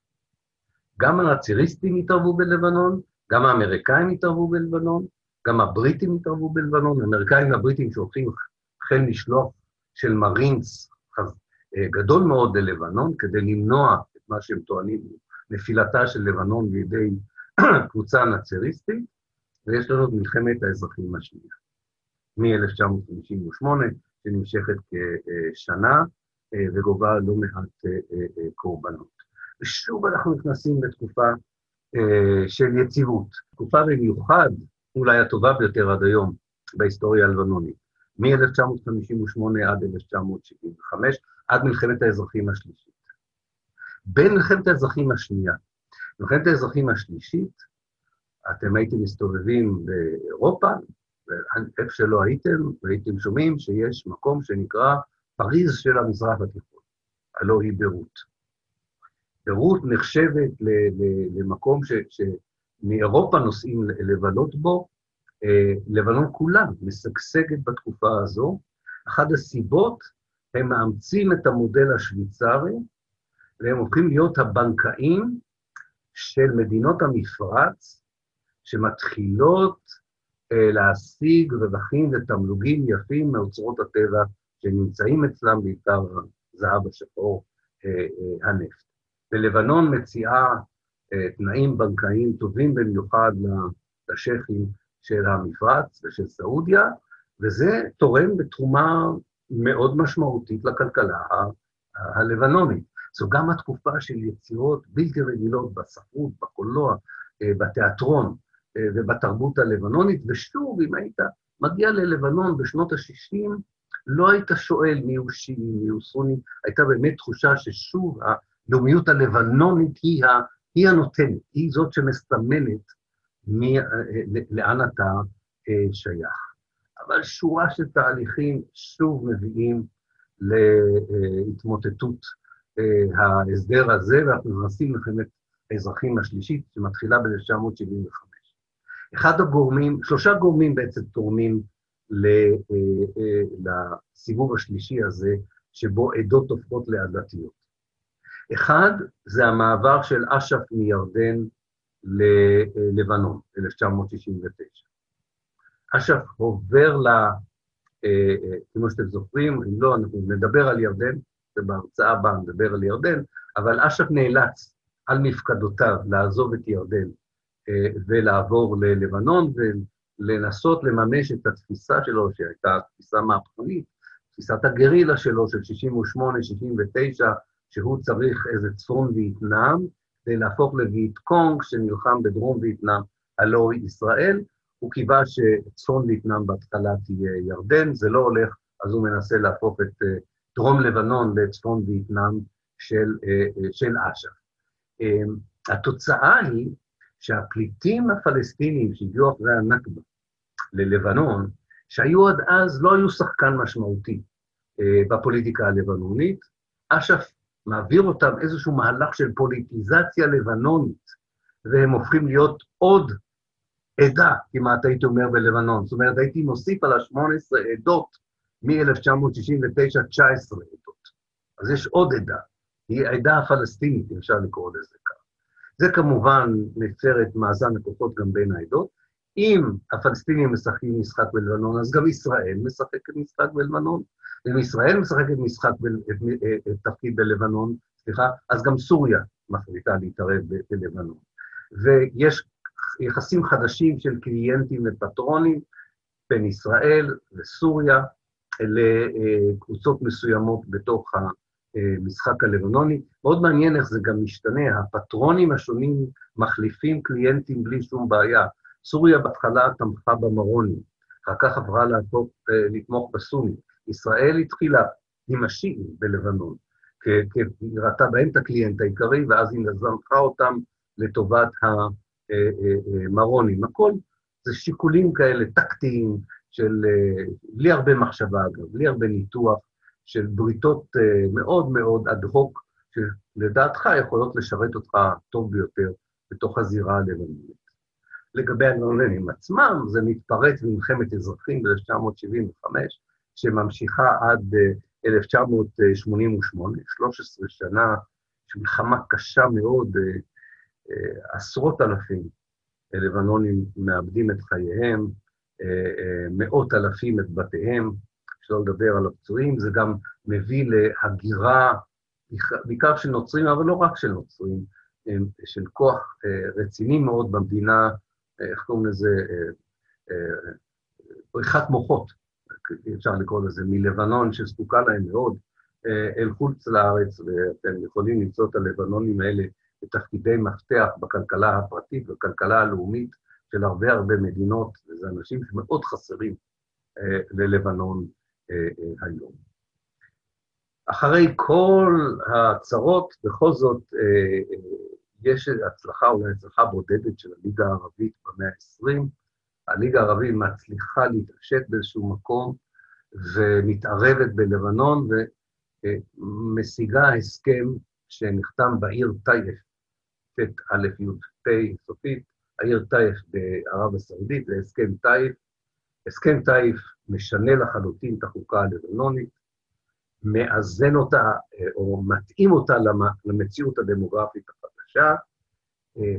גם הנאציריסטים התערבו בלבנון, גם האמריקאים התערבו בלבנון, גם הבריטים התערבו בלבנון, האמריקאים והבריטים שולחים חיל משלוח של מרינס אה, גדול מאוד ללבנון, כדי למנוע את מה שהם טוענים, נפילתה של לבנון בידי קבוצה נאצריסטית, ויש לנו את מלחמת האזרחים השנייה, מ-1958, שנמשכת כשנה אה, וגובה לא מעט אה, קורבנות. ושוב אנחנו נכנסים לתקופה של יציבות, תקופה במיוחד, אולי הטובה ביותר עד היום בהיסטוריה הלבנונית, מ-1958 עד 1975, עד מלחמת האזרחים השלישית. בין מלחמת האזרחים השנייה מלחמת האזרחים השלישית, אתם הייתם מסתובבים באירופה, ואיפה שלא הייתם, והייתם שומעים שיש מקום שנקרא פריז של המזרח התיכון, הלא היא ביירות. ביירות נחשבת למקום ש, שמאירופה נוסעים לבלות בו, אה, לבנון כולה משגשגת בתקופה הזו. אחת הסיבות, הם מאמצים את המודל השוויצרי, והם הופכים להיות הבנקאים של מדינות המפרץ, שמתחילות להשיג רווחים ותמלוגים יפים מאוצרות הטבע שנמצאים אצלם, בעיקר זהב השחור, אה, אה, הנפט. ולבנון מציעה אה, תנאים בנקאיים טובים במיוחד לשייחים של המפרץ ושל סעודיה, וזה תורם בתרומה מאוד משמעותית לכלכלה הלבנונית. זו גם התקופה של יצירות בלתי רגילות בספרות, בקולנוע, אה, בתיאטרון אה, ובתרבות הלבנונית, ושוב, אם היית מגיע ללבנון בשנות ה-60, לא היית שואל מי הוא שיעי, מי הוא סוני, הייתה באמת תחושה ששוב הלאומיות הלבנונית היא, ה, היא הנותנת, היא זאת שמסמלת מי, אה, לאן אתה שייך. אבל שורה של תהליכים שוב מביאים להתמוטטות ההסדר הזה, ואנחנו נכנסים למלחמת האזרחים השלישית, שמתחילה ב-1975. אחד הגורמים, שלושה גורמים בעצם תורמים אה, אה, לסיבוב השלישי הזה, שבו עדות הופכות לעדתיות. אחד, זה המעבר של אש"ף מירדן ללבנון, 1969. אש"ף עובר ל... אה, כמו שאתם זוכרים, אם לא, אנחנו נדבר על ירדן, ובהרצאה הבאה נדבר על ירדן, אבל אש"ף נאלץ על מפקדותיו לעזוב את ירדן ולעבור ללבנון ולנסות לממש את התפיסה שלו, שהייתה תפיסה מהפכנית, תפיסת הגרילה שלו של 68-69, שהוא צריך איזה צפון וייטנאם, כדי להפוך לווייט קונג שנלחם בדרום וייטנאם, הלא ישראל. הוא קיווה שצפון וייטנאם בהתחלה תהיה ירדן, זה לא הולך, אז הוא מנסה להפוך את אה, דרום לבנון לצפון וייטנאם של, אה, אה, של אש"ף. התוצאה היא שהפליטים הפלסטינים שהגיעו אחרי הנכבה ללבנון, שהיו עד אז, לא היו שחקן משמעותי בפוליטיקה הלבנונית, אש"ף מעביר אותם איזשהו מהלך של פוליטיזציה לבנונית, והם הופכים להיות עוד עדה, כמעט הייתי אומר, בלבנון. זאת אומרת, הייתי מוסיף על ה-18 עדות מ-1969, 19 עדות. אז יש עוד עדה, היא העדה הפלסטינית, אפשר לקרוא לזה. זה כמובן מייצר את מאזן הכוחות גם בין העדות. אם הפלסטינים משחקים משחק בלבנון, אז גם ישראל משחקת משחק בלבנון. אם ישראל משחקת משחק, ב, את, את תפקיד בלבנון, סליחה, אז גם סוריה מחליטה להתערב בלבנון. ויש יחסים חדשים של קליינטים ופטרונים בין ישראל וסוריה לקבוצות מסוימות בתוך המשחק הלבנוני. מאוד מעניין איך זה גם משתנה, הפטרונים השונים מחליפים קליינטים בלי שום בעיה. סוריה בהתחלה תמכה במרונים, אחר כך עברה לתמוך בסונים. ישראל התחילה עם השיעים בלבנון, כי היא ראתה בהם את הקליינט העיקרי, ואז היא זנחה אותם לטובת המרונים. הכל זה שיקולים כאלה טקטיים, של, בלי הרבה מחשבה אגב, בלי הרבה ניתוח, של בריתות מאוד מאוד אד הוק, שלדעתך יכולות לשרת אותך טוב ביותר בתוך הזירה הלבנונית. לגבי הלבנונים עצמם, זה מתפרץ במלחמת אזרחים ב-1975, שממשיכה עד 1988, 13 שנה, של מלחמה קשה מאוד, עשרות אלפים לבנונים מאבדים את חייהם, מאות אלפים את בתיהם, אפשר לדבר על הפצועים, זה גם מביא להגירה, בעיקר של נוצרים, אבל לא רק של נוצרים, של כוח רציני מאוד במדינה, איך קוראים לזה, בריחת מוחות, אפשר לקרוא לזה, מלבנון, שזקוקה להם מאוד, אל חוץ לארץ, ואתם יכולים למצוא את הלבנונים האלה בתפקידי מפתח בכלכלה הפרטית ובכלכלה הלאומית של הרבה הרבה מדינות, וזה אנשים שמאוד חסרים אה, ללבנון. אה, אה, היום. אחרי כל הצרות, בכל זאת, אה, אה, יש הצלחה, אולי הצלחה בודדת של הליגה הערבית במאה ה-20. הליגה הערבית מצליחה להתעשת באיזשהו מקום ומתערבת בלבנון ומשיגה הסכם שנחתם בעיר טייף, ט"א י"פ סופית, העיר טייף בערב הסעודית, זה הסכם טייף. הסכם טייף משנה לחלוטין את החוקה הלבנונית, מאזן אותה או מתאים אותה למציאות הדמוגרפית החדשה,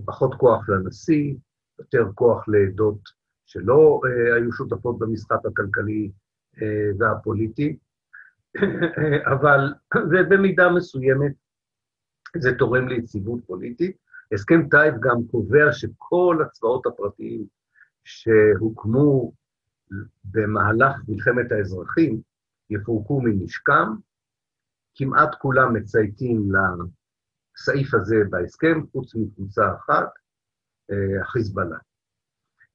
פחות כוח לנשיא, יותר כוח לעדות שלא היו שותפות במשחק הכלכלי והפוליטי, אבל זה במידה מסוימת זה תורם ליציבות פוליטית. הסכם טייב גם קובע שכל הצבאות הפרטיים שהוקמו במהלך מלחמת האזרחים יפורקו מנשקם, כמעט כולם מצייתים לסעיף הזה בהסכם, חוץ מקבוצה אחת, החיזבאללה,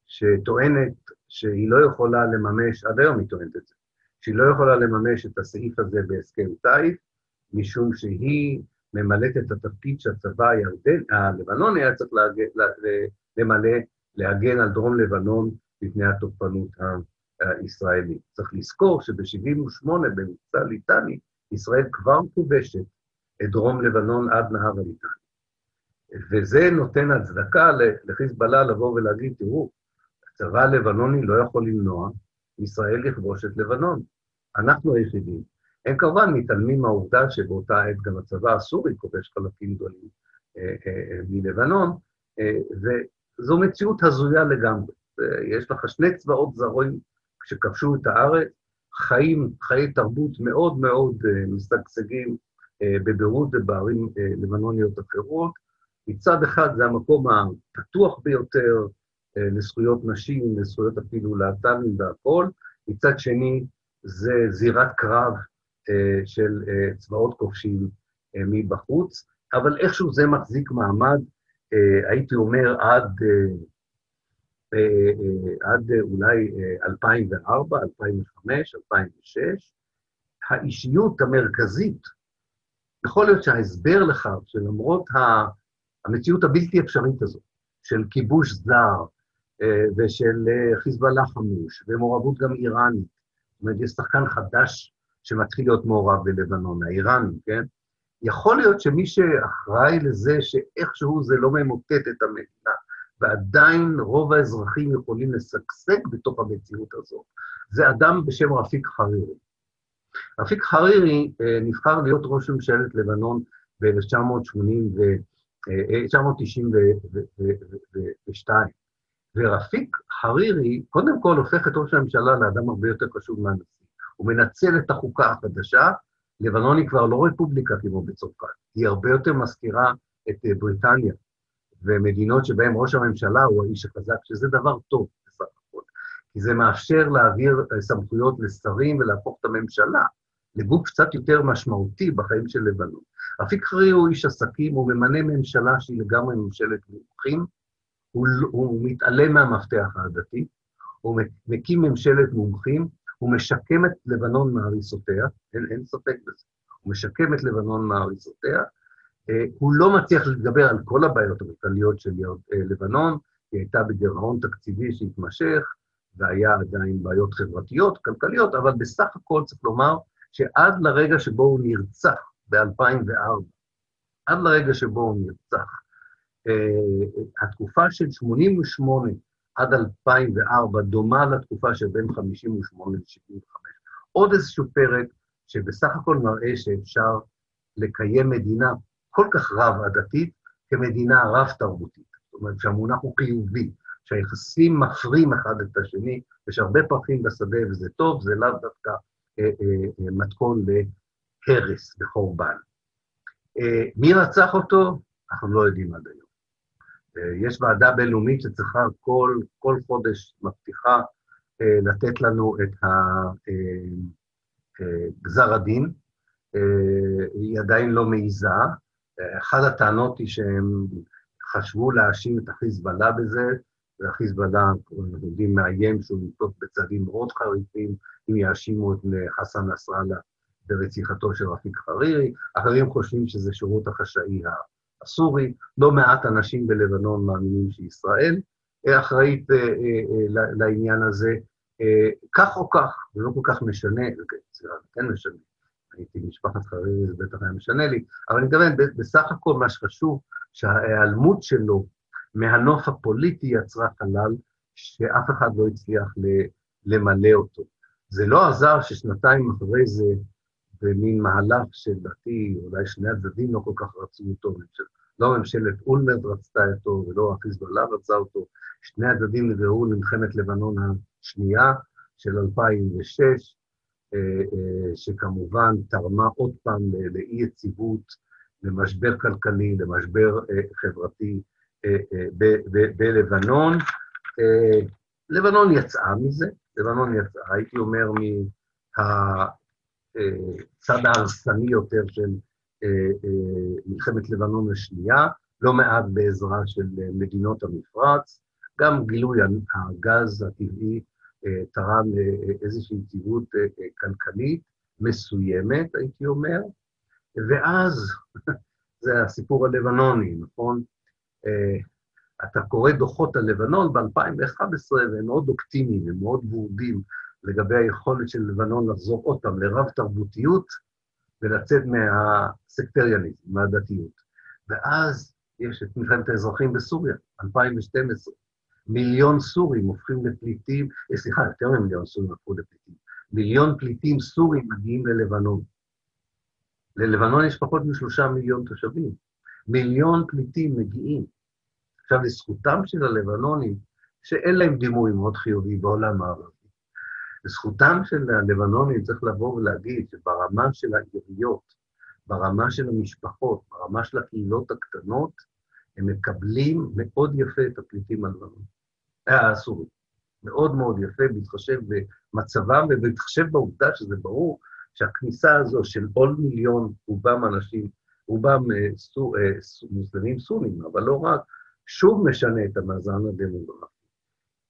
שטוענת שהיא לא יכולה לממש, עד היום היא טוענת את זה, שהיא לא יכולה לממש את הסעיף הזה בהסכם טאיף, משום שהיא ממלאת את התפקיד שהצבא הירדן, הלבנוני היה צריך להג... למלא, להגן על דרום לבנון מפני התוקפנות הישראלית. צריך לזכור שב-78' במבצע ליטני, ישראל כבר כובשת את דרום לבנון עד נהר הליטני. וזה נותן הצדקה לחיזבאללה לבוא ולהגיד, תראו, הצבא הלבנוני לא יכול למנוע ישראל לכבוש את לבנון. אנחנו היחידים הם כמובן מתעלמים מהעובדה שבאותה עת גם הצבא הסורי כובש חלקים גדולים אה, אה, מלבנון, אה, וזו מציאות הזויה לגמרי. יש לך שני צבאות זרים שכבשו את הארץ, חיים, חיי תרבות מאוד מאוד משגשגים בביירות ובערים לבנוניות אחרות, מצד אחד זה המקום הפתוח ביותר אה, לזכויות נשים, לזכויות אפילו להט"בים והכול, מצד שני זה זירת קרב אה, של אה, צבאות כובשים מבחוץ, אבל איכשהו זה מחזיק מעמד, הייתי אומר, עד, עד אולי 2004, 2005, 2006. האישיות המרכזית, יכול להיות שההסבר לכך שלמרות המציאות הבלתי אפשרית הזאת, של כיבוש זר ושל חיזבאללה חמוש, ומעורבות גם איראנית, זאת אומרת, יש שחקן חדש שמתחיל להיות מעורב בלבנון, האיראנים, כן? יכול להיות שמי שאחראי לזה שאיכשהו זה לא ממוטט את המדינה, ועדיין רוב האזרחים יכולים לשגשג בתוך המציאות הזאת, זה אדם בשם רפיק חרירי. רפיק חרירי אה, נבחר להיות ראש ממשלת לבנון ב-1992, ורפיק חרירי קודם כל הופך את ראש הממשלה לאדם הרבה יותר חשוב מהנשיא. הוא מנצל את החוקה החדשה, לבנון היא כבר לא רפובליקה כמו בצרפת, היא הרבה יותר מזכירה את אה, בריטניה, ומדינות שבהן ראש הממשלה הוא האיש החזק, שזה דבר טוב בסך הכל, כי זה מאפשר להעביר אה, סמכויות לשרים ולהפוך את הממשלה לגוף קצת יותר משמעותי בחיים של לבנון. רפיק חרירי הוא איש עסקים, הוא ממנה ממשלה שהיא לגמרי ממשלת מומחים, הוא, הוא מתעלם מהמפתח העדתי, הוא מקים ממשלת מומחים, הוא משקם את לבנון מהריסותיה, אין, אין ספק בזה, הוא משקם את לבנון מהריסותיה, הוא לא מצליח להתגבר על כל הבעיות הכלכליות של אה, לבנון, היא הייתה בגירעון תקציבי שהתמשך, והיה עדיין בעיות חברתיות, כלכליות, אבל בסך הכל צריך לומר שעד לרגע שבו הוא נרצח ב-2004, עד לרגע שבו הוא נרצח, אה, התקופה של 88' עד 2004 דומה לתקופה של בין 58 ל-75. עוד איזשהו פרק שבסך הכל מראה שאפשר לקיים מדינה כל כך רב-עדתית כמדינה רב-תרבותית. זאת אומרת שהמונח הוא חיובי, שהיחסים מפרים אחד את השני, יש הרבה פרחים בשדה וזה טוב, זה לאו דווקא אה, אה, אה, מתכון להרס וחורבן. אה, מי רצח אותו? אנחנו לא יודעים עד היום. אה, יש ועדה בינלאומית שצריכה כל, כל חודש, מבטיחה אה, לתת לנו את אה, גזר הדין. היא עדיין לא מעיזה. אחת הטענות היא שהם חשבו להאשים את החיזבאללה בזה, והחיזבאללה, אנחנו יודעים, מאיים שהוא ינקוט בצעדים מאוד חריפים, אם יאשימו את חסן נסראללה ברציחתו של רפיק חרירי. אחרים חושבים שזה שירות החשאי הסורי, לא מעט אנשים בלבנון מאמינים שישראל אחראית אה, אה, אה, לעניין הזה. כך או כך, זה לא כל כך משנה, סליחה, זה כן משנה, הייתי משפחת חרירי, זה בטח היה משנה לי, אבל אני מתכוון, בסך הכל מה שחשוב, שההיעלמות שלו מהנוף הפוליטי יצרה חלל שאף אחד לא הצליח למלא אותו. זה לא עזר ששנתיים אחרי זה במין מהלך שלדעתי אולי שני הצדדים לא כל כך רצו אותו, לא ממשלת אולמרט רצתה אותו ולא החיזבאללה רצה אותו, שני הצדדים נגררו למלחמת לבנון השנייה של 2006, אה, אה, שכמובן תרמה עוד פעם לאי-יציבות, למשבר כלכלי, למשבר אה, חברתי בלבנון. לבנון יצאה מזה, לבנון יצאה, הייתי אומר, מה... הצד ההרסני יותר של אה, אה, מלחמת לבנון השנייה, לא מעט בעזרה של אה, מדינות המפרץ, גם גילוי הגז הטבעי תרם לאיזושהי יציבות כלכלית מסוימת, הייתי אומר, ואז, זה הסיפור הלבנוני, נכון? אתה קורא דוחות על לבנון ב-2011, והם מאוד אופטימיים, הם מאוד ורודים לגבי היכולת של לבנון לחזור עוד פעם לרב-תרבותיות ולצאת מהסקטריאניזם, מהדתיות. ואז יש את מלחמת האזרחים בסוריה, 2012. מיליון סורים הופכים לפליטים, אה, סליחה, יותר ממיליון סורים הפכו לפליטים. מיליון פליטים סורים מגיעים ללבנון. ללבנון יש פחות משלושה מיליון תושבים. מיליון פליטים מגיעים. עכשיו, לזכותם של הלבנונים, שאין להם דימוי מאוד חיובי בעולם הערבי, לזכותם של הלבנונים צריך לבוא ולהגיד שברמה של העיריות, ברמה של המשפחות, ברמה של הקהילות הקטנות, הם מקבלים מאוד יפה את הפליטים הלבנים, הסורים. מאוד מאוד יפה, בהתחשב במצבם ובהתחשב בעובדה שזה ברור שהכניסה הזו של עוד מיליון, רובם אנשים, רובם אה, סו, אה, מוסלמים סונים, אבל לא רק, שוב משנה את המאזן הדמוגרפי.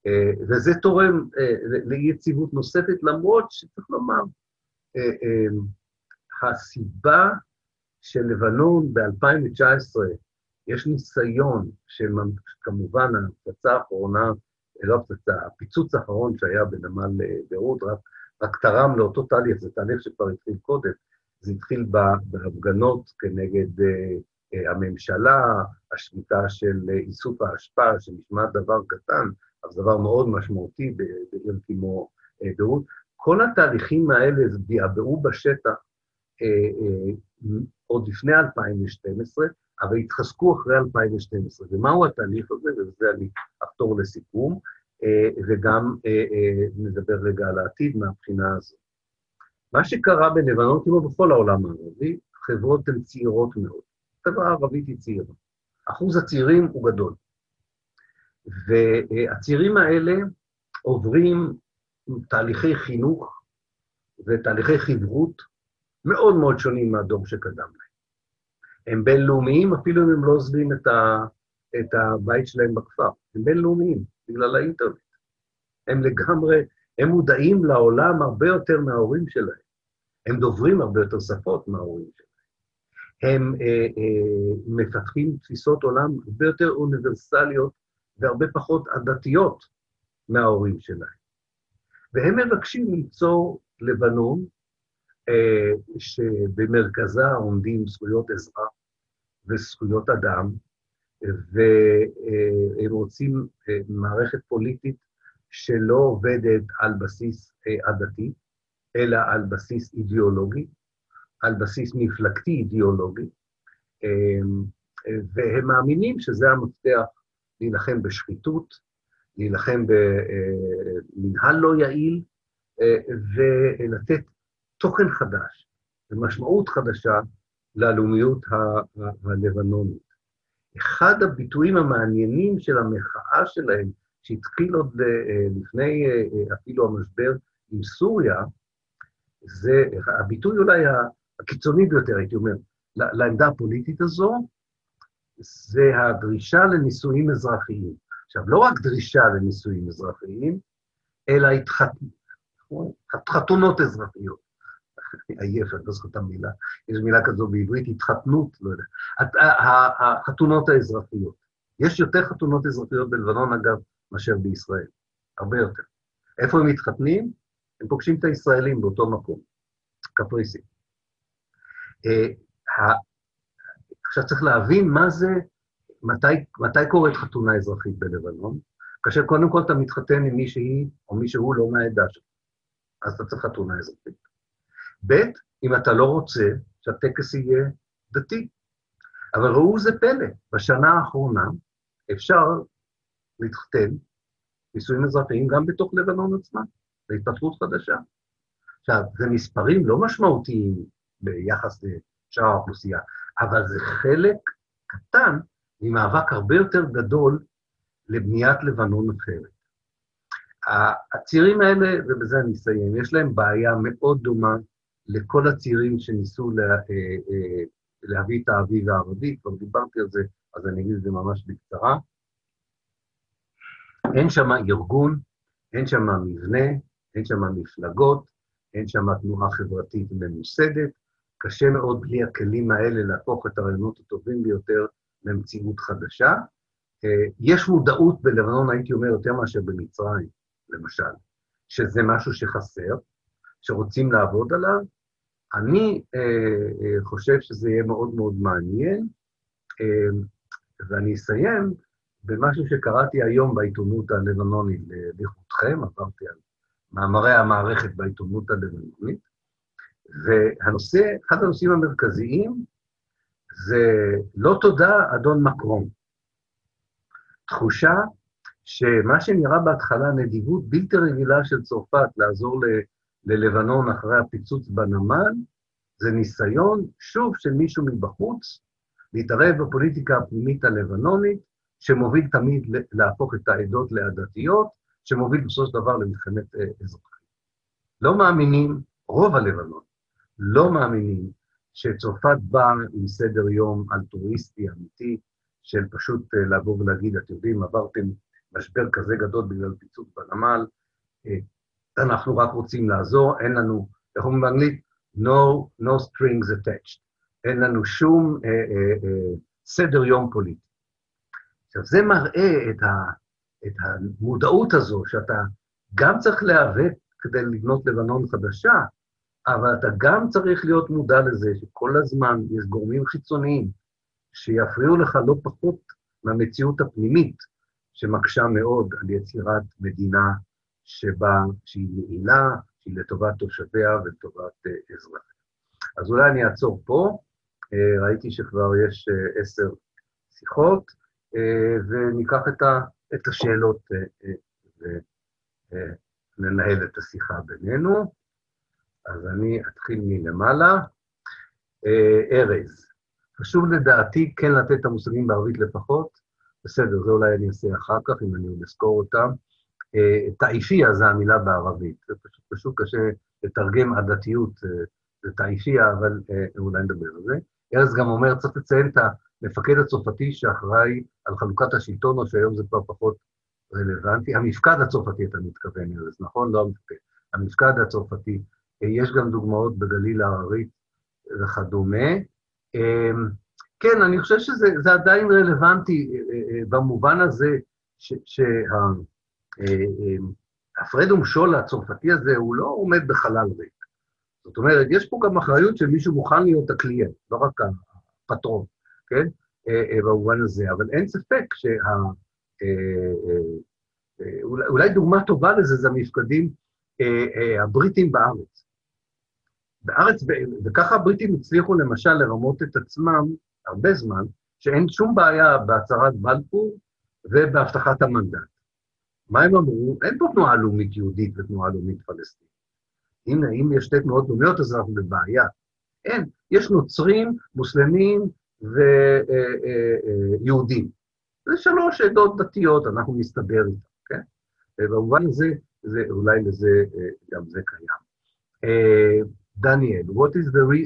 אה, וזה תורם ליציבות נוספת, למרות שצריך לומר, הסיבה של לבנון ב-2019, יש ניסיון, שכמובן ההפצצה האחרונה, לא הפצצה, הפיצוץ האחרון שהיה בנמל ביירות, רק, רק תרם לאותו תהליך, זה תהליך שכבר התחיל קודם, זה התחיל בהפגנות כנגד uh, הממשלה, השביתה של uh, איסוף האשפה, שנשמע דבר קטן, אבל דבר מאוד משמעותי בעיר כמו ביירות. כל התהליכים האלה ביעברו בשטח uh, uh, עוד לפני 2012, אבל התחזקו אחרי 2012. ומהו התהליך הזה? ובזה אני אחתור לסיכום, וגם נדבר רגע על העתיד מהבחינה הזאת. מה שקרה בלבנון, כמו בכל העולם הערבי, חברות הן צעירות מאוד. החברה הערבית היא צעירה. אחוז הצעירים הוא גדול. והצעירים האלה עוברים תהליכי חינוך ותהליכי חברות מאוד מאוד שונים מהדור שקדם להם. הם בינלאומיים, אפילו אם הם לא עוזבים את, ה, את הבית שלהם בכפר. הם בינלאומיים, בגלל האינטרנט. הם לגמרי הם מודעים לעולם הרבה יותר מההורים שלהם. הם דוברים הרבה יותר שפות מההורים שלהם. הם אה, אה, מפתחים תפיסות עולם הרבה יותר אוניברסליות והרבה פחות עדתיות מההורים שלהם. והם מבקשים ליצור לבנון אה, שבמרכזה עומדים זכויות אזרח וזכויות אדם, והם רוצים אה, מערכת פוליטית שלא עובדת על בסיס אה, עדתי, אלא על בסיס אידיאולוגי, על בסיס מפלגתי אידיאולוגי, אמ, והם מאמינים שזה המפתח להילחם בשחיתות, להילחם במנהל לא יעיל, אה, ולתת תוכן חדש ומשמעות חדשה ללאומיות הלבנונית. אחד הביטויים המעניינים של המחאה שלהם שהתחיל עוד אה, לפני אה, אה, אפילו המשבר עם סוריה, זה הביטוי אולי הקיצוני ביותר, הייתי אומר, לעמדה הפוליטית הזו, זה הדרישה לנישואים אזרחיים. עכשיו, לא רק דרישה לנישואים אזרחיים, אלא התחת... חתונות אזרחיות. עייף, אני לא זוכר את המילה, יש מילה כזו בעברית, התחתנות, לא יודע. החתונות האזרחיות. יש יותר חתונות אזרחיות בלבנון, אגב, מאשר בישראל, הרבה יותר. איפה הם מתחתנים? הם פוגשים את הישראלים באותו מקום, קפריסין. אה, עכשיו צריך להבין מה זה, מתי, מתי קורית חתונה אזרחית בלבנון, כאשר קודם כל אתה מתחתן עם מישהי או מישהו לא מהעדה שלך, אז אתה צריך חתונה אזרחית. ב', אם אתה לא רוצה שהטקס יהיה דתי. אבל ראו זה פלא, בשנה האחרונה אפשר להתחתן, נישואים אזרחיים, גם בתוך לבנון עצמה, זו חדשה. עכשיו, זה מספרים לא משמעותיים ביחס לשאר האוכלוסייה, אבל זה חלק קטן ממאבק הרבה יותר גדול לבניית לבנון אחרת. הצעירים האלה, ובזה אני אסיים, יש להם בעיה מאוד דומה לכל הצעירים שניסו לה, אה, אה, להביא את האביב הערבי, כבר דיברתי על זה, אז אני אגיד את זה ממש בקצרה. אין שם ארגון, אין שם מבנה, אין שם מפלגות, אין שם תנועה חברתית ממוסדת. קשה מאוד בלי הכלים האלה להפוך את הרעיונות הטובים ביותר למציאות חדשה. אה, יש מודעות בלבנון, הייתי אומר, יותר מאשר במצרים, למשל, שזה משהו שחסר, שרוצים לעבוד עליו. אני אה, אה, חושב שזה יהיה מאוד מאוד מעניין, אה, ואני אסיים במשהו שקראתי היום בעיתונות הלבנונית, לכבודכם, עברתי על מאמרי המערכת בעיתונות הלבנונית, והנושא, אחד הנושאים המרכזיים זה לא תודה, אדון מקרון. תחושה שמה שנראה בהתחלה נדיבות בלתי רגילה של צרפת לעזור ל, ללבנון אחרי הפיצוץ בנמל, זה ניסיון, שוב, של מישהו מבחוץ, להתערב בפוליטיקה הפנימית הלבנונית, שמוביל תמיד להפוך את העדות לעדתיות, שמוביל בסופו של דבר למלחמת אה, אזרחים. לא מאמינים, רוב הלבנון, לא מאמינים שצרפת באה עם סדר יום אלטרואיסטי אמיתי, של פשוט אה, לבוא ולהגיד, אתם יודעים, עברתם משבר כזה גדול בגלל פיצוץ בנמל, אה, אנחנו רק רוצים לעזור, אין לנו, איך אומרים באנגלית? No, no strings attached. אין לנו שום אה, אה, אה, סדר יום פוליטי. עכשיו, זה מראה את, ה, את המודעות הזו, שאתה גם צריך להיאבק כדי לבנות לבנון חדשה, אבל אתה גם צריך להיות מודע לזה שכל הזמן יש גורמים חיצוניים שיפריעו לך לא פחות מהמציאות הפנימית, שמקשה מאוד על יצירת מדינה שבה, שהיא יעילה, שהיא לטובת תושביה ולטובת uh, אזרחיה. אז אולי אני אעצור פה, uh, ראיתי שכבר יש uh, עשר שיחות, וניקח את, ה, את השאלות וננהל את השיחה בינינו. אז אני אתחיל מלמעלה. ארז, חשוב לדעתי כן לתת את המושגים בערבית לפחות, בסדר, זה אולי אני אעשה אחר כך, אם אני עוד אזכור אותם. אה, תאיפיה זה המילה בערבית, זה פשוט, פשוט קשה לתרגם עדתיות, אה, זה תאיפיה, אבל אה, אולי נדבר על זה. ארז גם אומר, צריך לציין את המפקד הצרפתי שאחראי על חלוקת השלטון, או שהיום זה כבר פחות רלוונטי. המפקד הצרפתי, אתה מתכוון, ארז, נכון? לא המפקד. המפקד הצרפתי. יש גם דוגמאות בגליל ההררית וכדומה. כן, אני חושב שזה עדיין רלוונטי במובן הזה שההפרד ומשול הצרפתי הזה, הוא לא עומד בחלל ריק. זאת אומרת, יש פה גם אחריות של מישהו מוכן להיות הקליינט, לא רק הפטרון, כן? במובן הזה, אבל אין ספק שה... אולי דוגמה טובה לזה זה המפקדים הבריטים בארץ. בארץ, וככה הבריטים הצליחו למשל לרמות את עצמם הרבה זמן, שאין שום בעיה בהצהרת בלפור ובהבטחת המנדט. מה הם אמרו? אין פה תנועה לאומית יהודית ותנועה לאומית פלסטינית. הנה, אם יש שתי תנועות לאומיות, אז אנחנו בבעיה. אין, יש נוצרים, מוסלמים ויהודים. זה שלוש עדות דתיות, אנחנו נסתדר איתן, כן? ובמובן הזה, זה, אולי לזה, גם זה קיים. דניאל, what is the, re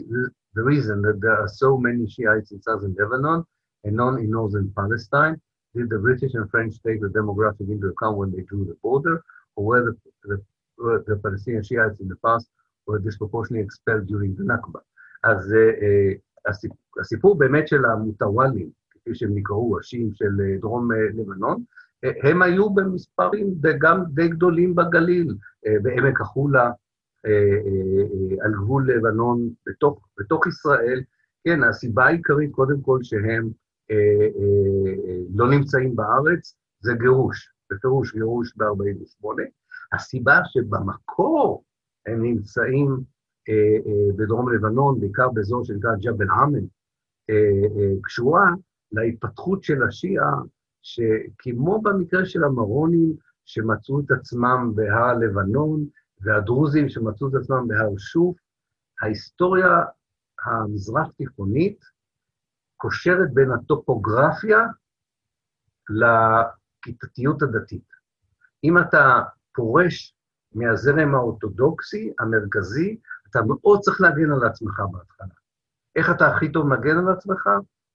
the reason that there are so many Shiites in southern Lebanon and none in northern Palestine? Did the British and French take the demographic into account when they drew the border, or were the, the, the Palestinian Shiites in the past were disproportionately expelled during the Nakba? אז uh, הסיפור, באמת של המוטוואלים, כפי שהם נקראו, השיעים של דרום לבנון, הם היו במספרים גם די גדולים בגליל, בעמק החולה, על גבול לבנון, בתוך, בתוך ישראל. כן, הסיבה העיקרית, קודם כל, שהם אה, אה, לא נמצאים בארץ, זה גירוש, בפירוש גירוש ב-48. הסיבה שבמקור הם נמצאים אה, אה, בדרום לבנון, בעיקר באזור שנקרא ג'בל עמל, אה, אה, קשורה להתפתחות של השיעה, שכמו במקרה של המרונים, שמצאו את עצמם בהר לבנון, והדרוזים שמצאו את עצמם בהר שוף, ההיסטוריה המזרח-תיכונית קושרת בין הטופוגרפיה לכיתתיות הדתית. אם אתה פורש מהזרם האורתודוקסי המרכזי, אתה מאוד צריך להגן על עצמך בהתחלה. איך אתה הכי טוב מגן על עצמך?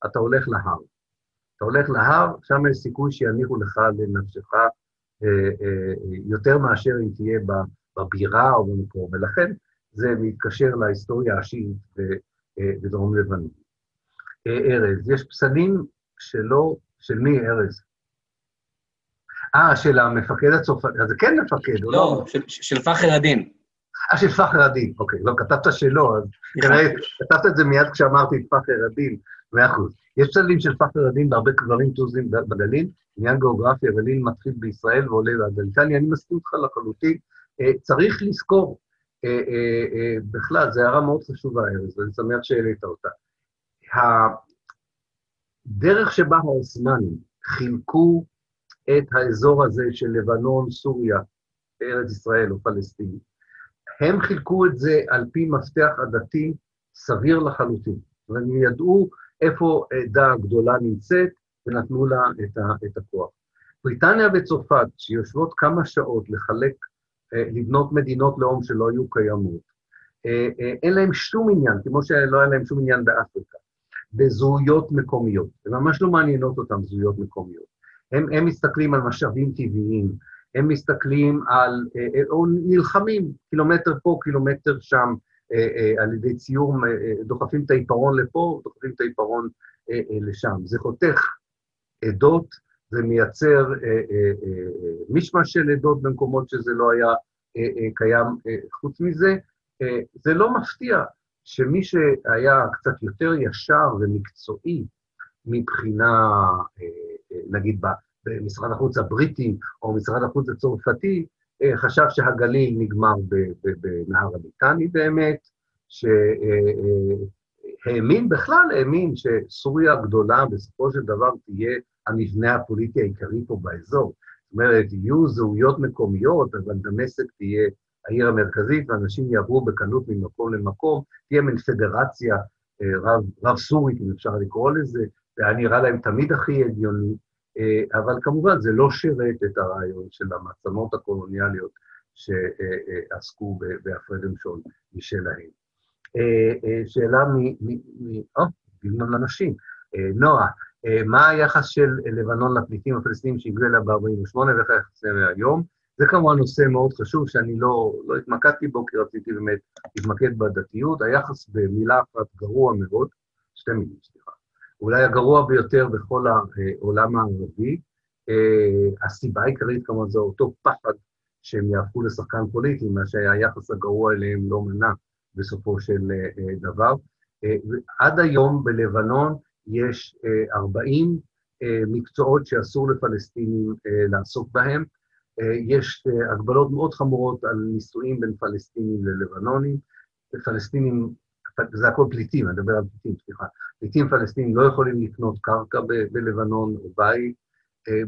אתה הולך להר. אתה הולך להר, שם יש סיכוי שיניחו לך לנפשך אה, אה, יותר מאשר אם תהיה בבירה או במקום, ולכן זה מתקשר להיסטוריה השיעית בדרום לבנון. ארז, יש פסלים שלא, של מי ארז? אה, של המפקד הצרפתי, אז זה כן מפקד, לא? לא, של, של פחר א-דין. אה, של פחר א-דין, אוקיי, לא, כתבת שלא, אז כנראה, כתבת את זה מיד כשאמרתי את פחר א-דין, מאה אחוז. יש פסלים של פחר א-דין בהרבה קברים טוזים בגליל, עניין גיאוגרפי, הגליל מתחיל בישראל ועולה לגליטליה, אני מסכים איתך לחלוטין. אה, צריך לזכור, אה, אה, בכלל, זו הערה מאוד חשובה, ארז, ואני שמח שהעלית אותה. הדרך שבה העות'מאנים חילקו את האזור הזה של לבנון, סוריה, ארץ ישראל או פלסטין, הם חילקו את זה על פי מפתח עדתי סביר לחלוטין. והם ידעו איפה עדה גדולה נמצאת, ונתנו לה את, ה, את הכוח. בריטניה וצרפת, שיושבות כמה שעות לחלק, אה, לבנות מדינות לאום שלא היו קיימות, אה, אה, אין להם שום עניין, כמו שלא היה להם שום עניין באפריקה, בזהויות מקומיות. זה ממש לא מעניינות אותם זהויות מקומיות. הם, הם מסתכלים על משאבים טבעיים, הם מסתכלים על, או נלחמים קילומטר פה, קילומטר שם, על ידי ציור, דוחפים את העיפרון לפה, דוחפים את העיפרון לשם. זה חותך עדות, זה מייצר מישמש של עדות במקומות שזה לא היה קיים. חוץ מזה, זה לא מפתיע שמי שהיה קצת יותר ישר ומקצועי מבחינה, נגיד, במשרד החוץ הבריטי או משרד החוץ הצרפתי, חשב שהגליל נגמר בנהר הליטני באמת, שהאמין, בכלל האמין שסוריה הגדולה בסופו של דבר תהיה המבנה הפוליטי העיקרי פה באזור. זאת אומרת, יהיו זהויות מקומיות, אבל דמשק תהיה העיר המרכזית, ואנשים יעברו בקלות ממקום למקום, תהיה מין פדרציה רב, רב סורית, אם אפשר לקרוא לזה, זה היה נראה להם תמיד הכי הגיוני, אבל כמובן זה לא שירת את הרעיון של המעצמות הקולוניאליות שעסקו בהפרד ומשול משלהם. שאלה מ... או, דיון על. נועה, מה היחס של לבנון לפליטים הפלסטינים שהגיעו אליה ב-48' ואיך היחס היום? זה כמובן נושא מאוד חשוב, שאני לא, לא התמקדתי בו, כי רציתי באמת להתמקד בדתיות. היחס במילה אחת גרוע מאוד, שתי מילים, סליחה. אולי הגרוע ביותר בכל העולם הערבי. הסיבה העיקרית כמובן זה אותו פחד שהם יהפכו לשחקן פוליטי, מה שהיחס הגרוע אליהם לא מנע בסופו של דבר. עד היום בלבנון יש 40 מקצועות שאסור לפלסטינים לעסוק בהם. יש הגבלות מאוד חמורות על נישואים בין פלסטינים ללבנונים. פלסטינים, זה הכל פליטים, אני מדבר על פליטים, סליחה. פליטים פלסטינים לא יכולים לקנות קרקע ב- בלבנון או בית.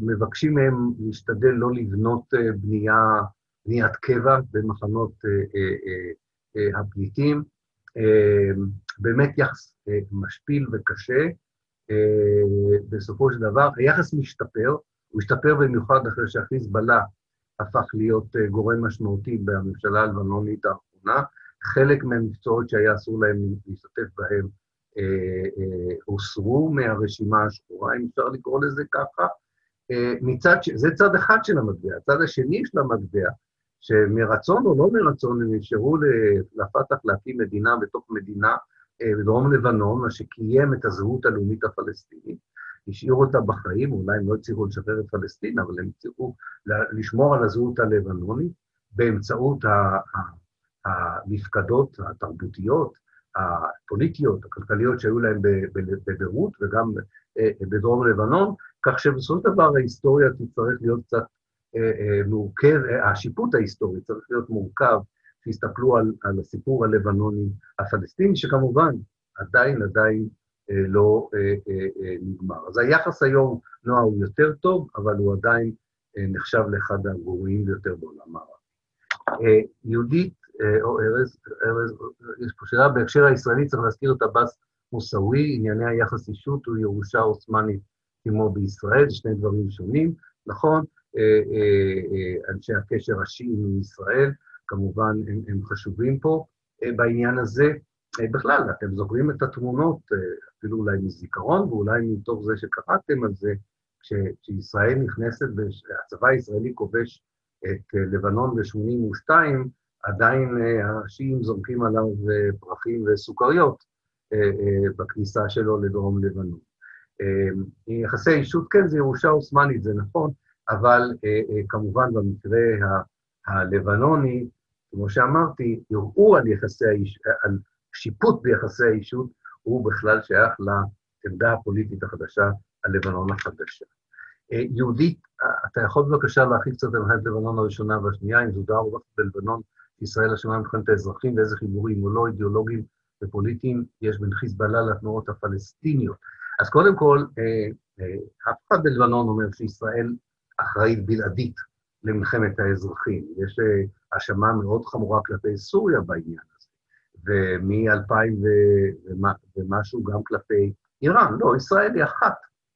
מבקשים מהם להשתדל לא לבנות בנייה, בניית קבע במחנות הפליטים. באמת יחס משפיל וקשה. בסופו של דבר, היחס משתפר, הוא השתפר במיוחד אחרי שהחיזבאללה הפך להיות גורם משמעותי בממשלה הלבנונית האחרונה. חלק מהמקצועות שהיה אסור להם להשתתף בהם הוסרו מהרשימה השחורה, אם אפשר לקרוא לזה ככה. מצד, זה צד אחד של המטבע. הצד השני של המטבע, שמרצון או לא מרצון הם אפשרו לפתח להקים מדינה בתוך מדינה בדרום לבנון, מה שקיים את הזהות הלאומית הפלסטינית, השאירו אותה בחיים, אולי הם לא הצליחו לשחרר את פלסטין, אבל הם הצליחו לשמור על הזהות הלבנונית באמצעות המפקדות התרבותיות, הפוליטיות, הכלכליות שהיו להם בביירות וגם בדרום לבנון, כך שבסופו של דבר ההיסטוריה תצטרך להיות קצת מורכב, השיפוט ההיסטורי צריך להיות מורכב, שיסתכלו על, על הסיפור הלבנוני הפלסטיני, שכמובן עדיין, עדיין אה, לא אה, אה, אה, נגמר. אז היחס היום, נועה, הוא יותר טוב, אבל הוא עדיין אה, נחשב לאחד הגרועים ביותר בעולם הערבי. אה, יהודית, אה, או ארז, ארז, יש פה שאלה, בהקשר הישראלי צריך להזכיר את עבאס מוסאווי, ענייני היחס אישות הוא ירושה עות'מאנית כמו בישראל, זה שני דברים שונים, נכון? אנשי הקשר השיעים מישראל, כמובן הם, הם חשובים פה בעניין הזה. בכלל, אתם זוכרים את התמונות, אפילו אולי מזיכרון ואולי מתוך זה שקראתם על זה, כשישראל נכנסת, הצבא הישראלי כובש את לבנון ב-82, עדיין השיעים זורקים עליו פרחים וסוכריות בכניסה שלו לדרום לבנון. יחסי אישות, כן, זה ירושה עות'מאנית, זה נכון, אבל כמובן במקרה הלבנוני, כמו שאמרתי, יראו על יחסי על שיפוט ביחסי האישות, הוא בכלל שייך לעמדה הפוליטית החדשה, הלבנון החדשה. יהודית, אתה יכול בבקשה להרחיב קצת על מלחמת לבנון הראשונה והשנייה, אם זו דעה רווחת בלבנון, ישראל אשמה במלחמת האזרחים, ואיזה חיבורים או לא אידיאולוגיים ופוליטיים יש בין חיזבאללה לתנועות הפלסטיניות. אז קודם כל, אף אחד בלבנון אומר שישראל אחראית בלעדית למלחמת האזרחים. יש האשמה מאוד חמורה כלפי סוריה בעניין ומ-2000 ומשהו גם כלפי איראן, לא, ישראל היא אחת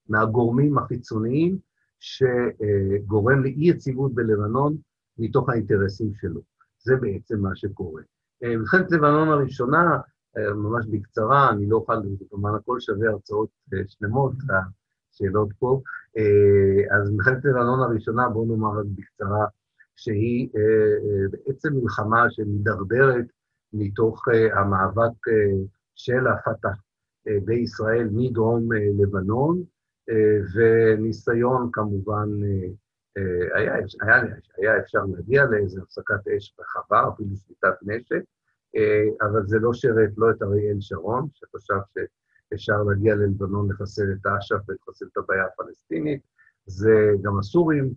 מהגורמים החיצוניים שגורם לאי-יציבות בלבנון מתוך האינטרסים שלו. זה בעצם מה שקורה. אה, מלחמת לבנון הראשונה, אה, ממש בקצרה, אני לא אוכל, כמובן הכל שווה הרצאות אה, שלמות, השאלות פה. אז מלחמת לבנון הראשונה, בואו נאמר רק בקצרה, שהיא בעצם מלחמה שמדרדרת מתוך המאבק של הפת"ח בישראל מדרום לבנון, וניסיון כמובן, היה, היה, היה אפשר להגיע לאיזו הפסקת אש רחבה, אפילו שליטת נשק, אבל זה לא שירת לא את אריאל שרון, שחשב שאפשר להגיע ללבנון לחסל את אש"ף ולחסל את הבעיה הפלסטינית, זה גם הסורים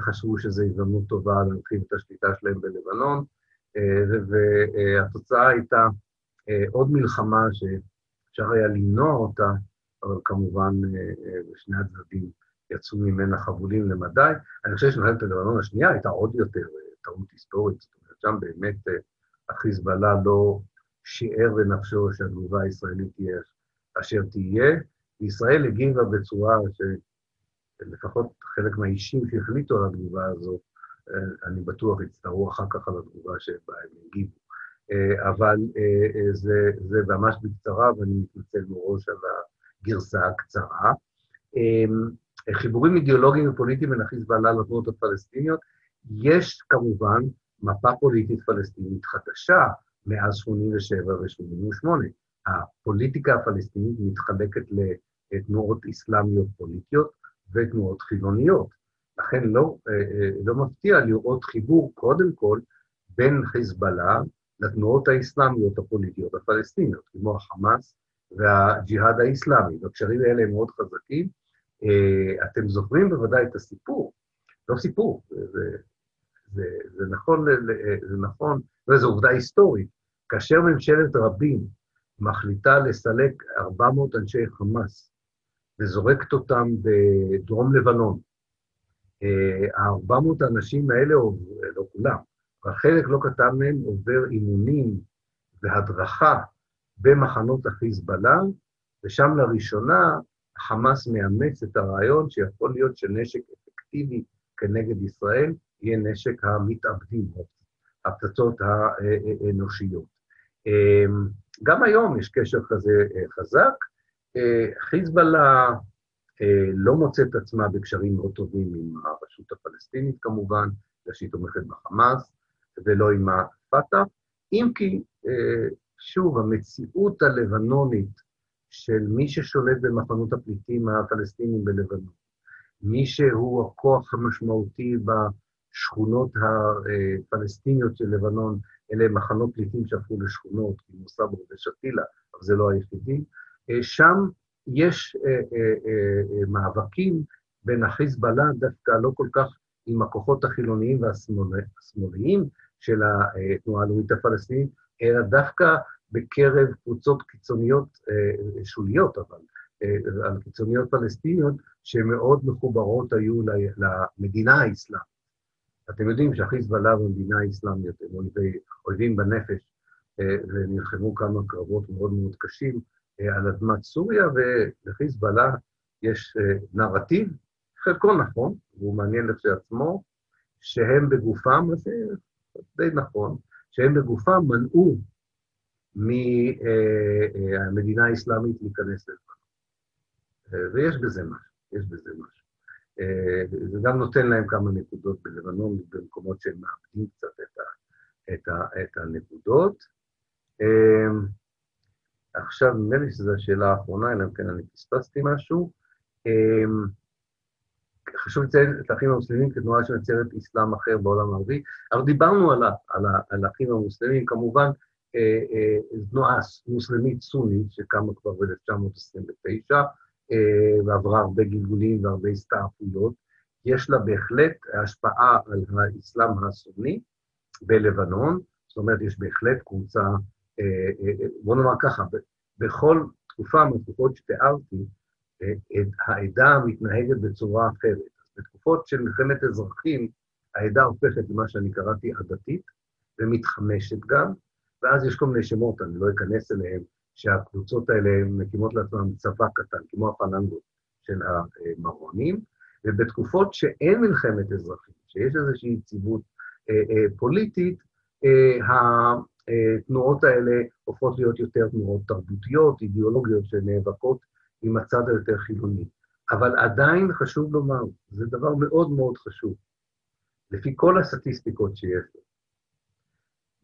חשבו שזו הזדמנות טובה להרחיב את השליטה שלהם בלבנון, והתוצאה הייתה עוד מלחמה שאפשר היה למנוע אותה, אבל כמובן בשני הצדדים יצאו ממנה חבולים למדי. אני חושב שמלחמת הלבנון השנייה הייתה עוד יותר טעות היסטורית, זאת אומרת, שם באמת החיזבאללה לא שיער בנפשו שהתגובה הישראלית תהיה אשר תהיה. וישראל הגיבה בצורה שלפחות חלק מהאישים שהחליטו על התגובה הזו, אני בטוח יצטערו אחר כך על התגובה שבה הם הגיבו. אבל זה, זה ממש בקצרה, ואני מתנצל מראש על הגרסה הקצרה. חיבורים אידיאולוגיים ופוליטיים בין החיזבאללה לתנועות הפלסטיניות, יש כמובן מפה פוליטית פלסטינית חדשה מאז 87' ו-88'. הפוליטיקה הפלסטינית מתחלקת לתנועות אסלאמיות פוליטיות ותנועות חילוניות. לכן לא, לא מפתיע לראות חיבור, קודם כל, בין חיזבאללה לתנועות האסלאמיות הפוליטיות הפלסטיניות, כמו החמאס והג'יהאד האסלאמי. והקשרים האלה הם מאוד חזקים. אתם זוכרים בוודאי את הסיפור, לא סיפור, זה, זה, זה נכון, זה נכון, וזו עובדה היסטורית. כאשר ממשלת רבין מחליטה לסלק 400 אנשי חמאס וזורקת אותם בדרום לבנון, ה-400 האנשים האלה, לא כולם, אבל חלק לא קטן מהם עובר אימונים והדרכה במחנות החיזבאללה, ושם לראשונה חמאס מאמץ את הרעיון שיכול להיות שנשק אפקטיבי כנגד ישראל יהיה נשק המתאבדים, הפצצות האנושיות. גם היום יש קשר כזה חזק. חיזבאללה לא מוצאת עצמה בקשרים מאוד טובים עם הרשות הפלסטינית כמובן, בגלל שהיא תומכת בחמאס, ולא עם הפת"ח, אם כי, שוב, המציאות הלבנונית של מי ששולט במחנות הפליטים הפלסטינים בלבנון, מי שהוא הכוח המשמעותי בשכונות הפלסטיניות של לבנון, אלה מחנות פליטים שהפכו לשכונות, כמו סבור ושתילה, אבל זה לא היחידים, שם יש מאבקים בין החיזבאללה דווקא לא כל כך עם הכוחות החילוניים והשמאליים של התנועה הלאומית הפלסטינית, אלא דווקא בקרב קבוצות קיצוניות, שוליות אבל, קיצוניות פלסטיניות, שמאוד מחוברות היו למדינה האסלאמית. אתם יודעים שהחיזבאללה והמדינה האסלאמית הם אויבי, אויבים בנפש, ונלחמו כמה קרבות מאוד מאוד קשים על אדמת סוריה, ולחיזבאללה יש נרטיב, חלקו נכון, והוא מעניין לכשעצמו, שהם בגופם, זה די נכון, שהם בגופם מנעו מהמדינה האסלאמית להיכנס לזה. ויש בזה משהו, יש בזה משהו. זה גם נותן להם כמה נקודות בלבנון, במקומות שהם מאבדים קצת את, ה, את, ה, את הנקודות. עכשיו, נדמה לי שזו השאלה האחרונה, אלא אם כן אני פספסתי משהו. חשוב לציין את האחים המוסלמים כתנועה שמייצרת אסלאם אחר בעולם הערבי, אבל דיברנו על, על, על האחים המוסלמים, כמובן, תנועה מוסלמית סונית שקמה כבר ב-1929, ועברה הרבה גלגולים והרבה הסתעפויות. יש לה בהחלט השפעה על האסלאם הסוני בלבנון, זאת אומרת, יש בהחלט קבוצה, בוא נאמר ככה, בכל תקופה מהתקופות שתיארתי, העדה מתנהגת בצורה אחרת. בתקופות של מלחמת אזרחים, העדה הופכת למה שאני קראתי עדתית, ומתחמשת גם, ואז יש כל מיני שמות, אני לא אכנס אליהם, שהקבוצות האלה מקימות לעצמן צבא קטן, כמו הפלנגות של המרונים, ובתקופות שאין מלחמת אזרחים, שיש איזושהי יציבות אה, אה, פוליטית, אה, התנועות האלה הופכות להיות יותר תנועות תרבותיות, אידיאולוגיות שנאבקות עם הצד היותר חילוני. אבל עדיין חשוב לומר, זה דבר מאוד מאוד חשוב, לפי כל הסטטיסטיקות שיש לו.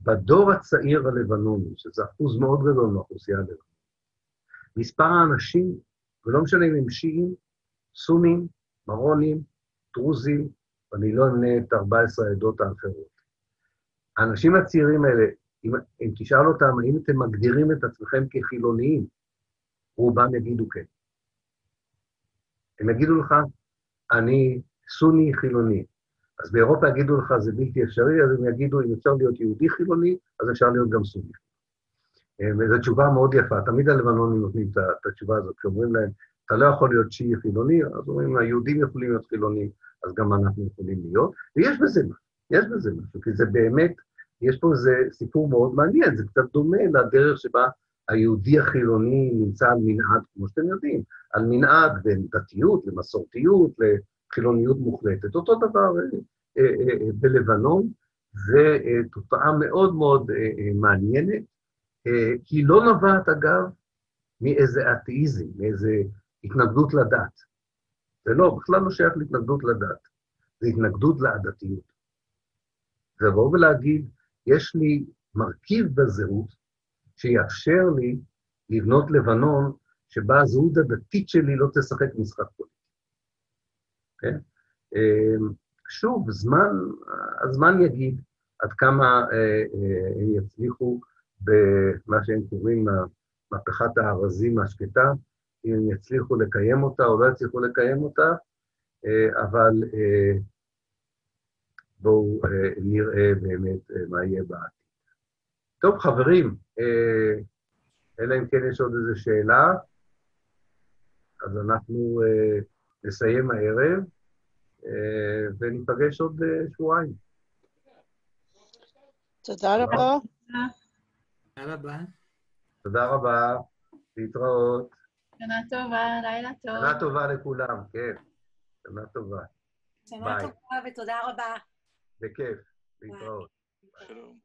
בדור הצעיר הלבנוני, שזה אחוז מאוד גדול מהאוכלוסייה הלבנונית, מספר האנשים, ולא משנה אם הם שיעים, סונים, מרונים, דרוזים, ואני לא אמנה את 14 העדות האחרות. האנשים הצעירים האלה, אם, אם תשאל אותם, האם אתם מגדירים את עצמכם כחילוניים, רובם יגידו כן. הם יגידו לך, אני סוני חילוני. אז באירופה יגידו לך, זה בלתי אפשרי, אז הם יגידו, אם אפשר להיות יהודי חילוני, אז אפשר להיות גם סוני. אה, וזו תשובה מאוד יפה, תמיד הלבנונים נותנים את התשובה הזאת, כשאומרים להם, אתה לא יכול להיות שיעי חילוני, אז אומרים, היהודים יכולים להיות חילונים, אז גם אנחנו יכולים להיות, ויש בזה משהו, יש בזה משהו, כי זה באמת, יש פה איזה סיפור מאוד מעניין, זה קצת דומה לדרך שבה היהודי החילוני נמצא על מנהג, כמו שאתם יודעים, על מנהג בין דתיות למסורתיות, לחילוניות מוחלטת. אותו דבר אה, אה, אה, בלבנון, זו תופעה מאוד מאוד מעניינת, היא לא נובעת, אגב, מאיזה אתאיזם, מאיזה התנגדות לדת. זה לא, בכלל לא שייך להתנגדות לדת, זה התנגדות לעדתיות. זה לבוא ולהגיד, יש לי מרכיב בזהות שיאפשר לי לבנות לבנון שבה הזהות הדתית שלי לא תשחק משחק פוליטי. כן? אמ, שוב, זמן, הזמן יגיד עד כמה אה, אה, הם יצליחו במה שהם קוראים מהפכת הארזים השקטה, אם יצליחו לקיים אותה או לא יצליחו לקיים אותה, אה, אבל בואו נראה באמת מה יהיה בעתיד. טוב, חברים, אלא אם כן יש עוד איזו שאלה, אז אנחנו נסיים הערב. אה, וניפגש עוד אה, שבועיים. תודה רבה. תודה רבה. תודה רבה, להתראות. שנה טובה, לילה טוב. שנה טובה לכולם, כן. שנה טובה. שנה טובה ותודה רבה. בכיף, להתראות. שלום.